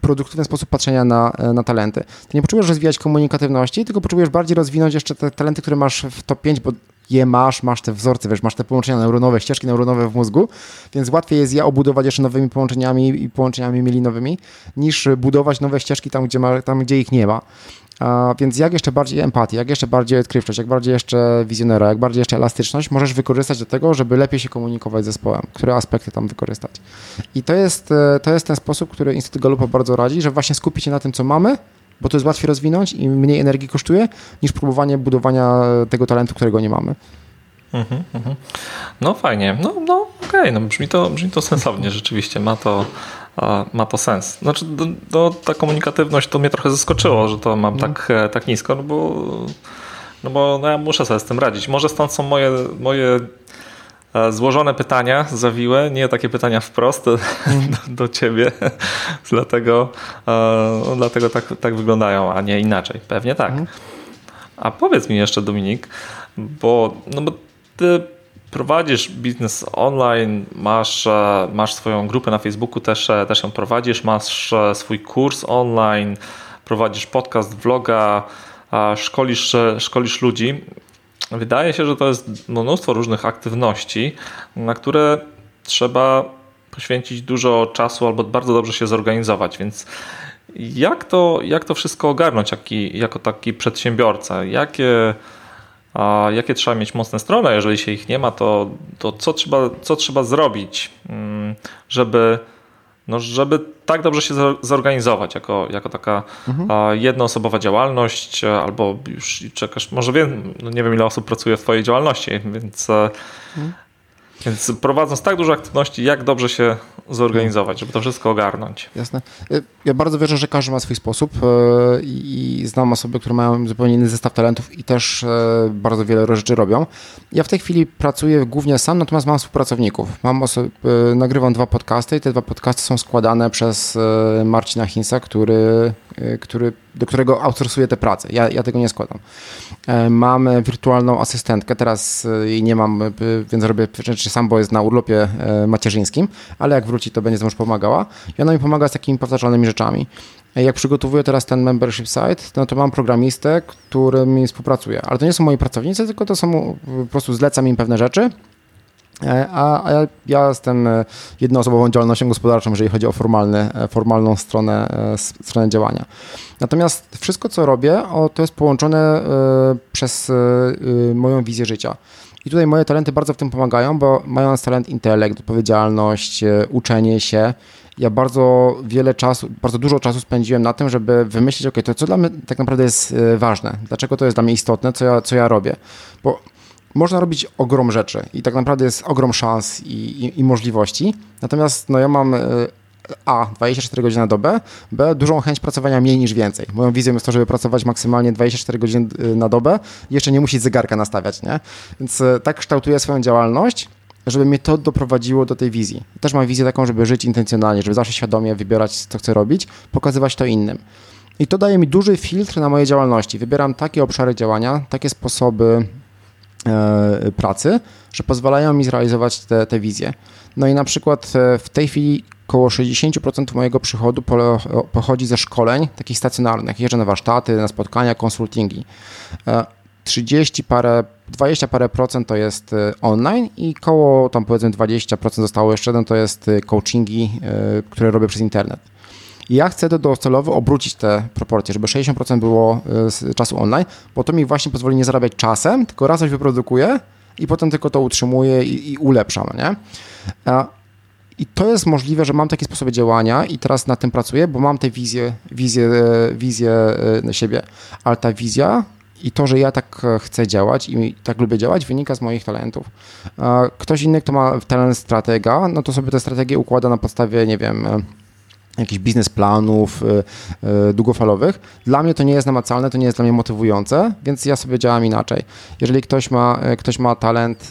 produktywny sposób patrzenia na, na talenty. Ty nie potrzebujesz rozwijać komunikatywności, tylko potrzebujesz bardziej rozwinąć jeszcze te talenty, które masz w top 5, bo je masz, masz te wzorce, wiesz, masz te połączenia neuronowe, ścieżki neuronowe w mózgu, więc łatwiej jest je obudować jeszcze nowymi połączeniami i połączeniami mielinowymi, niż budować nowe ścieżki tam, gdzie, ma, tam, gdzie ich nie ma. A więc jak jeszcze bardziej empatię, jak jeszcze bardziej odkrywczość, jak bardziej jeszcze wizjonera, jak bardziej jeszcze elastyczność możesz wykorzystać do tego, żeby lepiej się komunikować z zespołem, które aspekty tam wykorzystać. I to jest, e, to jest ten sposób, który Instytut Galupa bardzo radzi, że właśnie skupić się na tym, co mamy, bo to jest łatwiej rozwinąć i mniej energii kosztuje, niż próbowanie budowania tego talentu, którego nie mamy. Mhm, mhm. No fajnie, no, no okej, okay. no brzmi, to, brzmi to sensownie, rzeczywiście ma to, ma to sens. Znaczy, do, do, ta komunikatywność to mnie trochę zaskoczyło, że to mam tak, e, tak nisko, no bo, no bo no ja muszę sobie z tym radzić. Może stąd są moje, moje E, złożone pytania, zawiłe, nie takie pytania wprost do, do ciebie, dlatego, e, dlatego tak, tak wyglądają, a nie inaczej. Pewnie tak. A powiedz mi jeszcze, Dominik, bo, no bo ty prowadzisz biznes online, masz, e, masz swoją grupę na Facebooku, też, e, też ją prowadzisz, masz e, swój kurs online, prowadzisz podcast, vloga, szkolisz, szkolisz ludzi. Wydaje się, że to jest mnóstwo różnych aktywności, na które trzeba poświęcić dużo czasu albo bardzo dobrze się zorganizować, więc jak to, jak to wszystko ogarnąć jaki, jako taki przedsiębiorca? Jakie, a jakie trzeba mieć mocne strony? Jeżeli się ich nie ma, to, to co, trzeba, co trzeba zrobić, mm, żeby, no, żeby tak dobrze się zorganizować jako, jako taka mhm. jednoosobowa działalność, albo już czekasz, może wiem, no nie wiem ile osób pracuje w Twojej działalności, więc mhm. Więc prowadząc tak dużo aktywności, jak dobrze się zorganizować, żeby to wszystko ogarnąć. Jasne. Y, ja bardzo wierzę, że każdy ma swój sposób y, i znam osoby, które mają zupełnie inny zestaw talentów i też y, bardzo wiele rzeczy robią. Ja w tej chwili pracuję głównie sam, natomiast mam współpracowników. Mam osoby, nagrywam dwa podcasty i te dwa podcasty są składane przez Marcina Hinsa, który, który, do którego outsourcuję te prace. Ja, ja tego nie składam. Mam wirtualną asystentkę, teraz jej nie mam, więc robię rzeczy sam, bo jest na urlopie macierzyńskim, ale jak wróci, to będzie znowu pomagała. I ona mi pomaga z takimi powtarzalnymi rzeczami. Jak przygotowuję teraz ten membership site, no to mam programistę, który mi współpracuje. Ale to nie są moi pracownicy, tylko to są po prostu zlecam im pewne rzeczy. E, a, ja, ja jestem e, jednoosobową działalnością gospodarczą, jeżeli chodzi o formalny, e, formalną stronę, stronę działania. Natomiast wszystko, co robię, o, to jest połączone przez moją wizję życia. I tutaj moje talenty bardzo w tym pomagają, bo mając talent intelekt, odpowiedzialność, uczenie się, ja bardzo wiele czasu, bardzo dużo czasu spędziłem na tym, żeby wymyślić, ok, to co dla mnie tak naprawdę jest ważne, dlaczego to jest dla mnie istotne, co ja, co ja robię. Bo można robić ogrom rzeczy i tak naprawdę jest ogrom szans i, i, i możliwości. Natomiast no, ja mam e, a. 24 godziny na dobę, B. Dużą chęć pracowania mniej niż więcej. Moją wizją jest to, żeby pracować maksymalnie 24 godziny y, na dobę i jeszcze nie musieć zegarka nastawiać, nie? Więc y, tak kształtuję swoją działalność, żeby mnie to doprowadziło do tej wizji. Też mam wizję taką, żeby żyć intencjonalnie, żeby zawsze świadomie wybierać, co chcę robić, pokazywać to innym. I to daje mi duży filtr na moje działalności. Wybieram takie obszary działania, takie sposoby e, pracy, że pozwalają mi zrealizować te, te wizje. No i na przykład e, w tej chwili około 60% mojego przychodu pochodzi ze szkoleń takich stacjonarnych. Jeżdżę na warsztaty, na spotkania, konsultingi. 30 e, parę, 20 parę procent to jest e, online i koło tam powiedzmy 20% zostało jeszcze jeden to jest e, coachingi, które robię przez internet. I ja chcę docelowo obrócić te proporcje, żeby 60% było z czasu online, bo to mi właśnie pozwoli nie zarabiać czasem, tylko raz coś wyprodukuję i potem tylko to utrzymuję i, i ulepszam, nie? I to jest możliwe, że mam takie sposoby działania i teraz na tym pracuję, bo mam tę wizję, wizję, wizję e, na siebie. Ale ta wizja i to, że ja tak e, chcę działać i tak lubię działać, wynika z moich talentów. Ktoś inny, kto ma talent stratega, no to sobie tę strategię układa na podstawie, nie wiem, e, jakichś biznesplanów długofalowych. Dla mnie to nie jest namacalne, to nie jest dla mnie motywujące, więc ja sobie działam inaczej. Jeżeli ktoś ma, ktoś ma talent,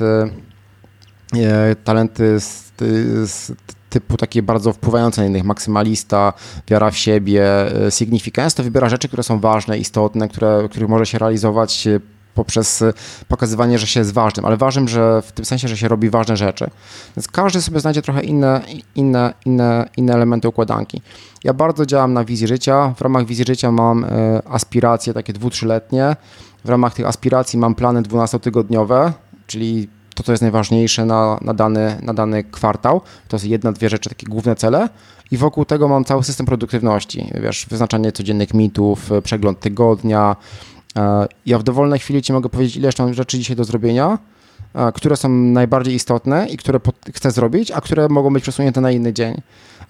talenty z typu takie bardzo wpływające na innych, maksymalista, wiara w siebie, significance, to wybiera rzeczy, które są ważne, istotne, które, których może się realizować poprzez e, pokazywanie, że się jest ważnym, ale ważnym, że w tym sensie, że się robi ważne rzeczy. Więc każdy sobie znajdzie trochę inne, inne, inne, inne elementy układanki. Ja bardzo działam na wizji życia. W ramach wizji życia mam aspiracje takie dwu, trzyletnie. W ramach tych aspiracji mam plany 12-tygodniowe, czyli to, co jest najważniejsze na, na, dany, na dany kwartał. To jest jedna, dwie rzeczy, takie główne cele. I wokół tego mam cały system produktywności. Wiesz, wyznaczanie codziennych mitów, przegląd tygodnia. E, ja w dowolnej chwili ci mogę powiedzieć, ile jeszcze mam rzeczy dzisiaj do zrobienia, e, które są najbardziej istotne i które chcę zrobić, a które mogą być przesunięte na inny dzień.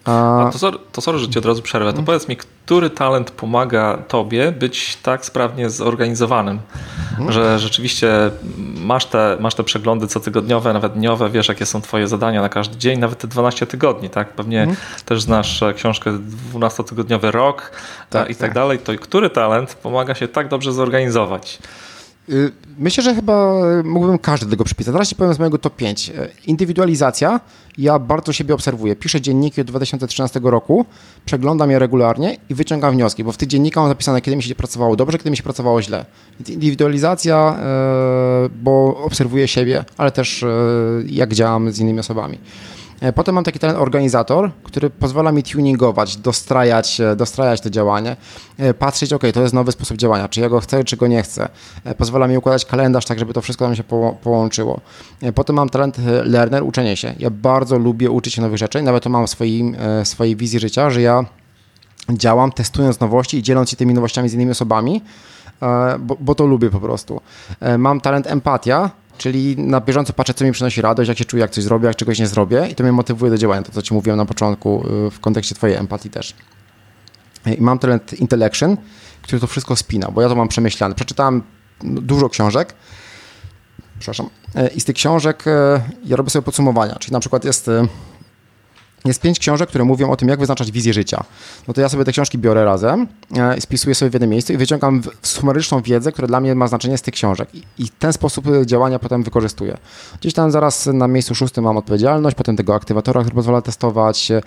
A to, sorry, to sorry, że ci od razu przerwę. To powiedz mi, który talent pomaga tobie być tak sprawnie zorganizowanym, mhm. że rzeczywiście masz te, masz te przeglądy cotygodniowe, nawet dniowe, wiesz jakie są twoje zadania na każdy dzień, nawet te 12 tygodni, tak? Pewnie mhm. też znasz e, książkę 12-tygodniowy rok e, tak, i tak, tak dalej. To który talent pomaga się tak dobrze zorganizować? Y, myślę, że chyba mógłbym każdy tego przypisać. Zaraz ci powiem z mojego top 5. Y, Indywidualizacja. Ja bardzo siebie obserwuję. Piszę dzienniki od 2013 roku, przeglądam je regularnie i wyciągam wnioski, bo w tych dziennikach mam zapisane, kiedy mi się pracowało dobrze, kiedy mi się pracowało źle. Więc indywidualizacja, y, bo obserwuję siebie, ale też jak działam z innymi osobami. E, potem mam taki talent organizator, który pozwala mi tuningować, dostrajać, e, dostrajać to działanie, e, patrzeć, ok, to jest nowy sposób działania, czy ja go chcę, czy go nie chcę. Pozwala mi układać kalendarz tak, żeby to wszystko nam się po, połączyło. Potem mam talent learner, uczenie się. Ja bardzo lubię uczyć się nowych rzeczy, nawet to mam w swoim, swojej wizji życia, że ja działam testując nowości i dzieląc się tymi nowościami z innymi osobami, bo, bo to lubię po prostu. Mam talent empatia, Czyli na bieżąco patrzę, co mi przynosi radość, jak się czuję, jak coś zrobię, jak czegoś nie zrobię i to mnie motywuje do działania, to co ci mówiłem na początku y, w kontekście twojej empatii też. I mam talent intellection, który to wszystko spina, bo ja to mam przemyślane. Przeczytałem dużo książek, przepraszam, y, i z tych książek y, ja robię sobie podsumowania, czyli na przykład jest jest pięć książek, które mówią o tym, jak wyznaczać wizję życia. No to ja sobie te książki biorę razem, e, spisuję sobie w jednym miejscu i wyciągam sumaryczną wiedzę, która dla mnie ma znaczenie z tych książek. I, ten sposób działania potem wykorzystuję. Gdzieś tam zaraz na miejscu szóstym mam odpowiedzialność, potem tego aktywatora, który pozwala testować. E,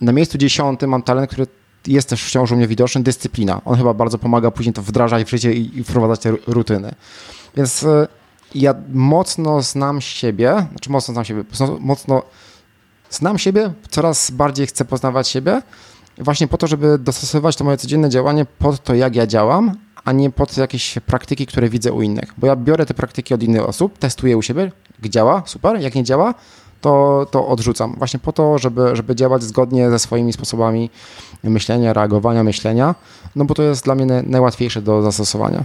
na miejscu dziesiątym mam talent, który jest też wciąż u mnie widoczny, dyscyplina. On chyba bardzo pomaga później to wdrażać w życie i, wprowadzać te rutyny. Więc e, ja mocno znam siebie, znaczy mocno znam siebie, mocno znam siebie, coraz bardziej chcę poznawać siebie, właśnie po to, żeby dostosować to moje codzienne działanie pod to, jak ja działam, a nie pod jakieś praktyki, które widzę u innych. Bo ja biorę te praktyki od innych osób, testuję u siebie, działa, super, jak nie działa, to, to odrzucam. Właśnie po to, żeby, żeby działać zgodnie ze swoimi sposobami myślenia, reagowania, myślenia, no bo to jest dla mnie najłatwiejsze do zastosowania.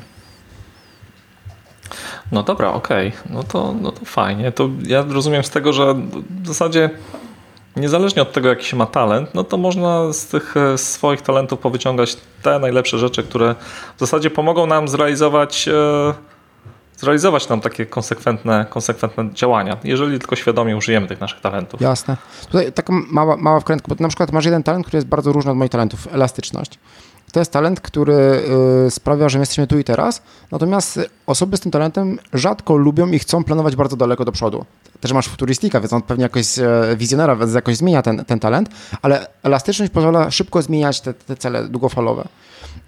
No dobra, okej. Okay. No, to, no to fajnie. To ja rozumiem z tego, że w zasadzie niezależnie od tego, jaki się ma talent, no to można z tych e, swoich talentów powyciągać te najlepsze rzeczy, które w zasadzie pomogą nam zrealizować, e, zrealizować nam takie konsekwentne, konsekwentne działania, jeżeli tylko świadomie użyjemy tych naszych talentów. Jasne. Tutaj taka mała, mała wkrętka, bo na przykład masz jeden talent, który jest bardzo różny od moich talentów, elastyczność. To jest talent, który y, sprawia, że my jesteśmy tu i teraz, natomiast osoby z tym talentem rzadko lubią i chcą planować bardzo daleko do przodu. Też masz futuristika, więc on pewnie jakoś e, wizjonera, więc jakoś zmienia ten, ten talent, ale elastyczność pozwala szybko zmieniać te, te cele długofalowe.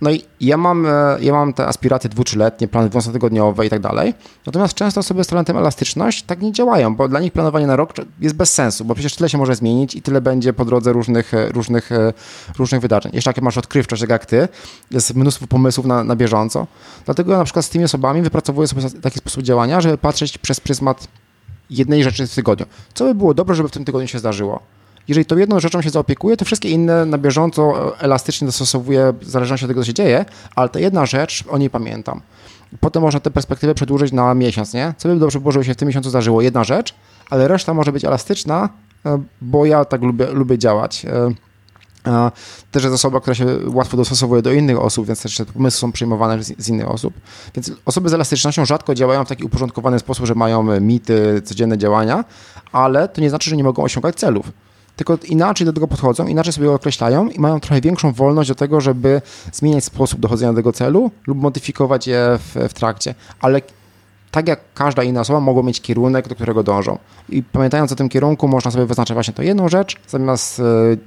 No i ja mam, e, ja mam te aspiracje dwu, trzyletnie, plany dwunastotygodniowe i tak dalej. Natomiast często osoby z talentem elastyczność tak nie działają, bo dla nich planowanie na rok jest bez sensu, bo przecież tyle się może zmienić i tyle będzie po drodze różnych, e, różnych, różnych wydarzeń. Jeszcze jak masz odkrywczość, jak ty, jest mnóstwo pomysłów na, na bieżąco. Dlatego ja na przykład z tymi osobami wypracowuję sobie taki sposób działania, żeby patrzeć przez pryzmat jednej rzeczy w tygodniu. Co by było dobre, żeby w tym tygodniu się zdarzyło? jeżeli tą jedną rzeczą się zaopiekuje, to wszystkie inne na bieżąco e, elastycznie dostosowuje w zależności od tego, co się dzieje, ale ta jedna rzecz, o niej pamiętam. Potem można tę perspektywę przedłużyć na miesiąc, nie? Co by dobrze było, żeby się w tym miesiącu zdarzyło? Jedna rzecz, ale reszta może być elastyczna, e, bo ja tak lubię, lubię działać. Też jest osoba, która się łatwo dostosowuje do innych osób, więc też te pomysły są przyjmowane z, z, innych osób. Więc osoby z elastycznością rzadko działają w taki uporządkowany sposób, że mają mity, codzienne działania, ale to nie znaczy, że nie mogą osiągać celów tylko inaczej do tego podchodzą, inaczej sobie określają i mają trochę większą wolność do tego, żeby zmieniać sposób dochodzenia do tego celu lub modyfikować je w, w trakcie. Ale tak jak każda inna osoba, mogą mieć kierunek, do którego dążą. I pamiętając o tym kierunku, można sobie wyznaczyć właśnie to jedną rzecz, zamiast, e,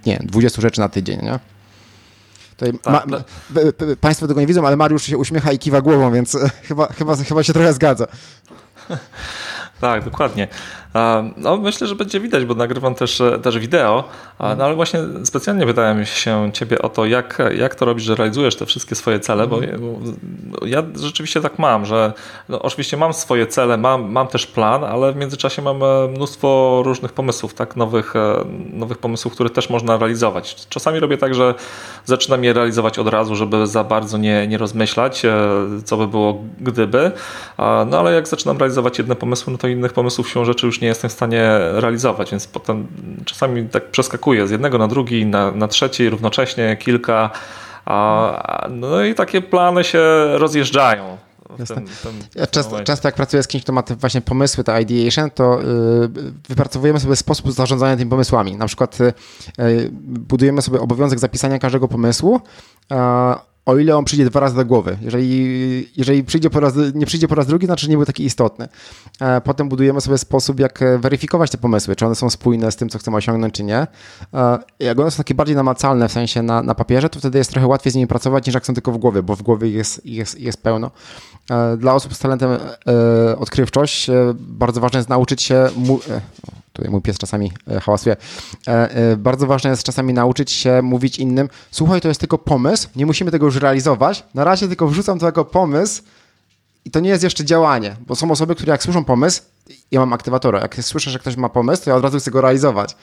nie 20 rzeczy na tydzień, nie? Tak, ma, państwo tego nie widzą, ale Mariusz się uśmiecha i kiwa głową, więc chyba, chyba, chyba się trochę zgadza. Tak, dokładnie. No, myślę, że będzie widać, bo nagrywam też, e, też wideo, no, ale właśnie specjalnie pytałem się ciebie o to, jak, jak to robisz, że realizujesz te wszystkie swoje cele, bo, bo ja rzeczywiście tak mam, że no, oczywiście mam swoje cele, mam, mam też plan, ale w międzyczasie mam e, mnóstwo różnych pomysłów, tak, nowych, e, nowych pomysłów, które też można realizować. Czasami robię tak, że zaczynam je realizować od razu, żeby za bardzo nie, nie rozmyślać, co by było gdyby, no ale jak zaczynam realizować jedne pomysły, no to innych pomysłów się rzeczy już nie jestem w stanie realizować, więc potem czasami tak przeskakuję z jednego na drugi, na, na trzeci równocześnie, kilka. A, no i takie plany się rozjeżdżają. W tym, ja często, często, jak pracuję z kimś, kto ma te właśnie pomysły, te ideation, to yy, wypracowujemy sobie sposób zarządzania tymi pomysłami. Na przykład yy, budujemy sobie obowiązek zapisania każdego pomysłu, o ile on przyjdzie dwa razy do głowy. Jeżeli, jeżeli przyjdzie po raz, nie przyjdzie po raz drugi, znaczy nie był taki istotny. E, potem budujemy sobie sposób, jak e, weryfikować te pomysły, czy one są spójne z tym, co chcemy osiągnąć, czy nie. E, jak one są takie bardziej namacalne, w sensie na, na papierze, to wtedy jest trochę łatwiej z nimi pracować, niż jak są tylko w głowie, bo w głowie jest, jest, jest pełno. Dla osób z talentem odkrywczość bardzo ważne jest nauczyć się mu- tutaj mój pies czasami hałasuje. Bardzo ważne jest czasami nauczyć się mówić innym, słuchaj, to jest tylko pomysł, nie musimy tego już realizować. Na razie tylko wrzucam to jako pomysł i to nie jest jeszcze działanie, bo są osoby, które jak słyszą pomysł, ja mam aktywatora, jak słyszę, że ktoś ma pomysł, to ja od razu chcę go realizować.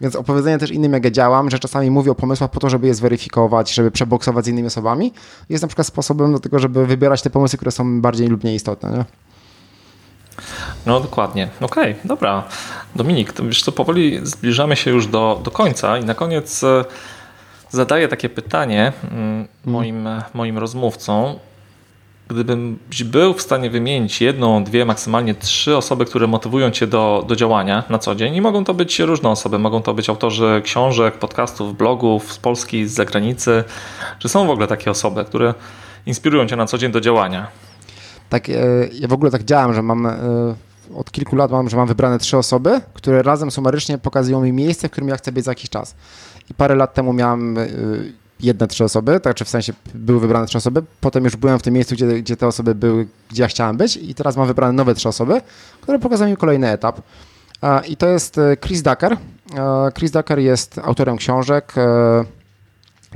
Więc opowiedzenie też innym, jak ja działam, że czasami mówię o pomysłach po to, żeby je zweryfikować, żeby przeboksować z innymi osobami, jest na przykład sposobem do tego, żeby wybierać te pomysły, które są bardziej lub mniej istotne. Nie? No dokładnie. Okej, okay, dobra. Dominik, to wiesz co, powoli zbliżamy się już do, do końca i na koniec e, zadaję takie pytanie mm, moim, moim rozmówcom. Gdybyś był w stanie wymienić jedną, dwie, maksymalnie trzy osoby, które motywują cię do, do działania na co dzień, i mogą to być różne osoby, mogą to być autorzy książek, podcastów, blogów z Polski, z zagranicy. Czy są w ogóle takie osoby, które inspirują cię na co dzień do działania? Tak, e, ja w ogóle tak działam, że mam e, od kilku lat mam, że mam wybrane trzy osoby, które razem sumarycznie pokazują mi miejsce, w którym ja chcę być za jakiś czas. I parę lat temu miałem y, jedne trzy osoby, tak czy w sensie były wybrane trzy osoby. Potem już byłem w tym miejscu, gdzie, gdzie te osoby były, gdzie ja chciałem być, i teraz mam wybrane nowe trzy osoby, które pokazują mi kolejny etap. I to jest Chris Ducker. Chris Ducker jest autorem książek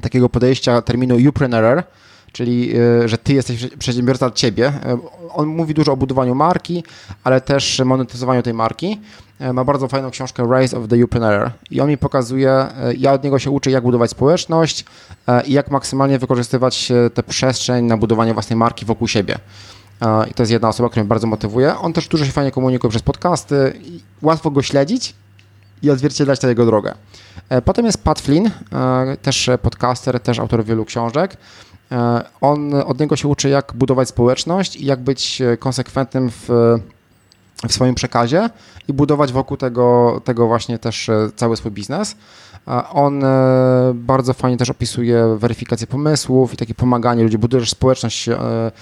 takiego podejścia terminu Upreneur, czyli że ty jesteś przedsiębiorca od ciebie. On mówi dużo o budowaniu marki, ale też monetyzowaniu tej marki. E, ma bardzo fajną książkę Rise of the Upreneur i on mi pokazuje, e, ja od niego się uczę, jak budować społeczność e, i jak maksymalnie wykorzystywać tę przestrzeń na budowanie własnej marki wokół siebie. I to jest jedna osoba, która mnie bardzo motywuje. On też dużo się fajnie komunikuje przez podcasty, łatwo go śledzić i odzwierciedlać tę jego drogę. Potem jest Pat Flynn, też podcaster, też autor wielu książek. On, od niego się uczy, jak budować społeczność i jak być konsekwentnym w w swoim przekazie i budować wokół tego, tego właśnie też e, cały swój biznes. On e, bardzo fajnie też opisuje weryfikację pomysłów i takie pomaganie ludzi, budujesz społeczność, e,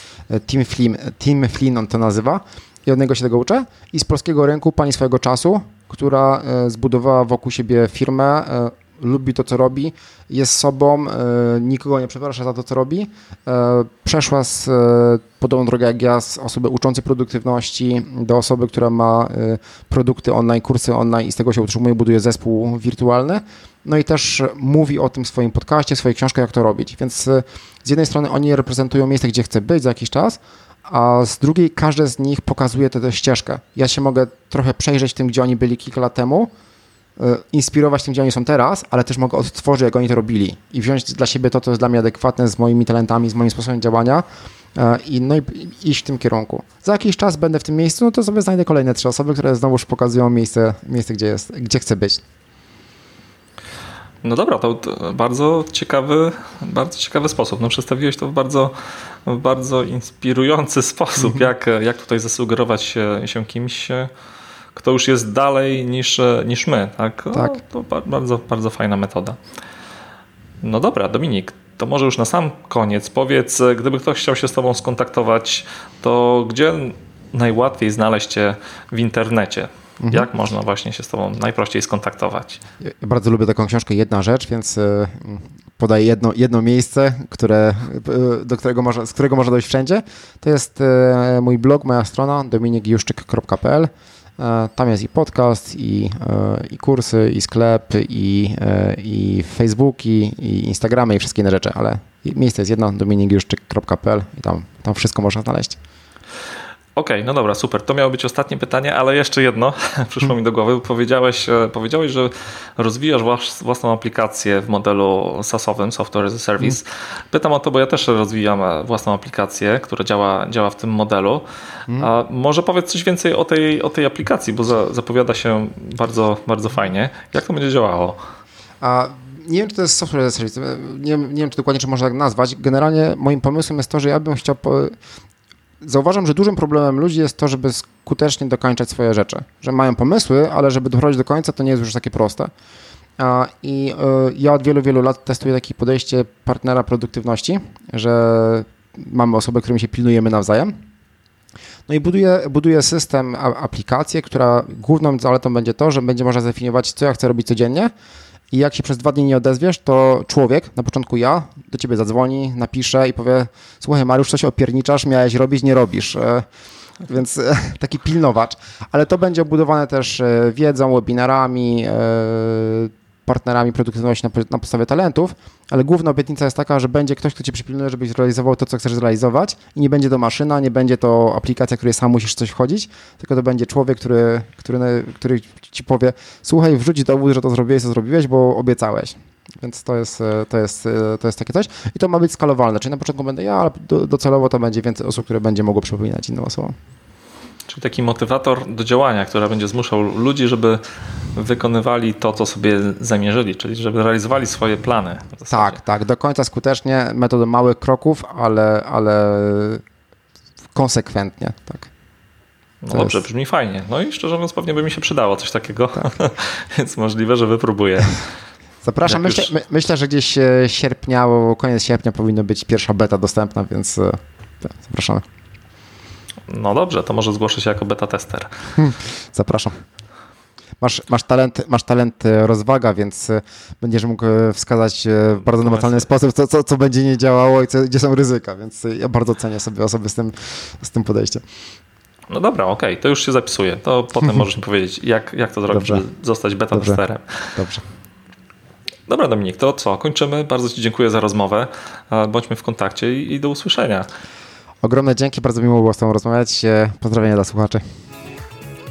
Team Flynn, Team Flynn on to nazywa i od niego się tego uczę. I z polskiego rynku pani swojego czasu, która zbudowała wokół siebie firmę, lubi to, co robi, jest sobą, e, nikogo nie przeprasza za to, co robi. E, przeszła z e, podobną drogę jak ja, z osoby uczącej produktywności do osoby, która ma produkty online, kursy online i z tego się utrzymuje, buduje zespół wirtualny. No i też mówi o tym w swoim podcaście, w swojej książce, jak to robić. Więc z jednej strony oni reprezentują miejsce, gdzie chcę być za jakiś czas, a z drugiej każdy z nich pokazuje tę ścieżkę. Ja się mogę trochę przejrzeć tym, gdzie oni byli kilka lat temu, inspirować tym, gdzie oni są teraz, ale też mogę odtworzyć, jak oni to robili i wziąć dla siebie to, co jest dla mnie adekwatne z moimi talentami, z moim sposobem działania e, i, no i iść w tym kierunku. Za jakiś czas będę w tym miejscu, no to sobie znajdę kolejne trzy osoby, które znowuż pokazują miejsce, miejsce gdzie, jest, gdzie chcę być. No dobra, to bardzo ciekawy, bardzo ciekawy sposób. No, przedstawiłeś to w bardzo, w bardzo inspirujący sposób, jak, jak tutaj zasugerować się, się kimś, kto już jest dalej niż, niż my. Tak? Tak. To bardzo, bardzo fajna metoda. No dobra, Dominik, to może już na sam koniec powiedz, gdyby ktoś chciał się z Tobą skontaktować, to gdzie najłatwiej znaleźć Cię w internecie? Mhm. Jak można właśnie się z Tobą najprościej skontaktować? Ja bardzo lubię taką książkę Jedna Rzecz, więc e, podaję jedno, jedno miejsce, które, e, do którego można, z którego można dojść wszędzie. To jest e, mój blog, moja strona dominikjuszczyk.pl. E, tam jest i podcast, i, e, i kursy, i sklep, i, e, i Facebooki, i Instagramy, i wszystkie inne rzeczy, ale miejsce jest jedno, dominikjuszczyk.pl i tam, tam wszystko można znaleźć. Okej, okay, no dobra, super. To miało być ostatnie pytanie, ale jeszcze jedno przyszło mi do głowy. Powiedziałeś, e, powiedziałeś że rozwijasz własną aplikację w modelu SaaS-owym, Software as a Service. Pytam o to, bo ja też rozwijam e, własną aplikację, która działa, działa w tym modelu. A może powiedz coś więcej o tej, o tej aplikacji, bo za, zapowiada się bardzo, bardzo fajnie. Jak to będzie działało? A nie wiem, czy to jest software as a service, nie, nie wiem, czy dokładnie, czy można tak nazwać. Generalnie moim pomysłem jest to, że ja bym chciał zauważam, że dużym problemem ludzi jest to, żeby skutecznie dokończać swoje rzeczy. Że mają pomysły, ale żeby doprowadzić do końca, to nie jest już takie proste. I y, ja od wielu, wielu lat testuję takie podejście partnera produktywności, że mamy osoby, którymi się pilnujemy nawzajem. No i buduję, buduję system, aplikację, która główną zaletą będzie to, że będzie można zdefiniować, co ja chcę robić codziennie i jak się przez dwa dni nie odezwiesz, to człowiek, na początku ja, do ciebie zadzwoni, napisze i powie, słuchaj Mariusz, coś opierniczasz, miałeś robić, nie robisz. E, Więc e, taki pilnowacz. Ale to będzie obudowane też e, wiedzą, webinarami, partnerami produktywności na, na podstawie talentów, ale główna obietnica jest taka, że będzie ktoś, kto cię przypilnuje, żebyś zrealizował to, co chcesz zrealizować i nie będzie to maszyna, nie będzie to aplikacja, której sam musisz coś wchodzić, tylko to będzie człowiek, który, który, który ci powie, słuchaj, wrzuć dowód, że to zrobiłeś, co zrobiłeś, bo obiecałeś. Więc to jest, e, to, jest, e, to jest takie coś. I to ma być skalowalne. Czyli na początku będę ja, ale do, docelowo to będzie więcej osób, które będzie mogło przypominać innym osobom. Czyli taki motywator do działania, który będzie zmuszał ludzi, żeby wykonywali to, co sobie zamierzyli, czyli żeby realizowali swoje plany. Tak, tak, do końca skutecznie, metodą małych kroków, ale, ale konsekwentnie, tak. No dobrze, jest- brzmi fajnie. No i szczerze mówiąc, pewnie by mi się przydało coś takiego, więc możliwe, że wypróbuję. Zapraszam, myślę, już- my, myślę, że gdzieś e, sierpnia, koniec sierpnia powinno być pierwsza beta dostępna, więc e, tak, zapraszamy. No dobrze, to może zgłoszę się jako beta tester. Zapraszam. Masz, masz, talent, masz talent e, rozwaga, więc e, będziesz mógł e, wskazać w bardzo namacalny sposób, co, co, co będzie nie działało i co, gdzie są ryzyka, więc ja bardzo cenię sobie osoby z tym, z tym podejściem. No dobra, okej, to już się zapisuję. To potem możesz mi powiedzieć, jak, jak to zrobić, Dobrze. żeby zostać beta Dobrze. testerem. Dobrze. Dobra, Dominik, to co? Kończymy. Bardzo Ci dziękuję za rozmowę. Bądźmy w kontakcie i do usłyszenia. Ogromne dzięki, bardzo miło było z Tobą rozmawiać. E, Pozdrowienia dla słuchaczy.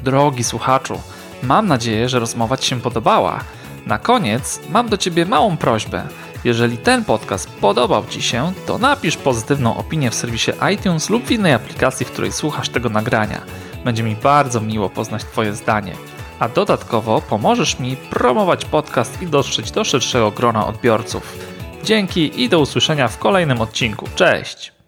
Drogi słuchaczu, mam nadzieję, że rozmowa Ci się podobała. Na koniec mam do Ciebie małą prośbę. Jeżeli ten podcast podobał Ci się, to napisz pozytywną opinię w serwisie iTunes lub w innej aplikacji, w której słuchasz tego nagrania. Będzie mi bardzo miło poznać Twoje zdanie. A dodatkowo pomożesz mi promować podcast i dotrzeć do szerszego grona odbiorców. Dzięki i do usłyszenia w kolejnym odcinku. Cześć!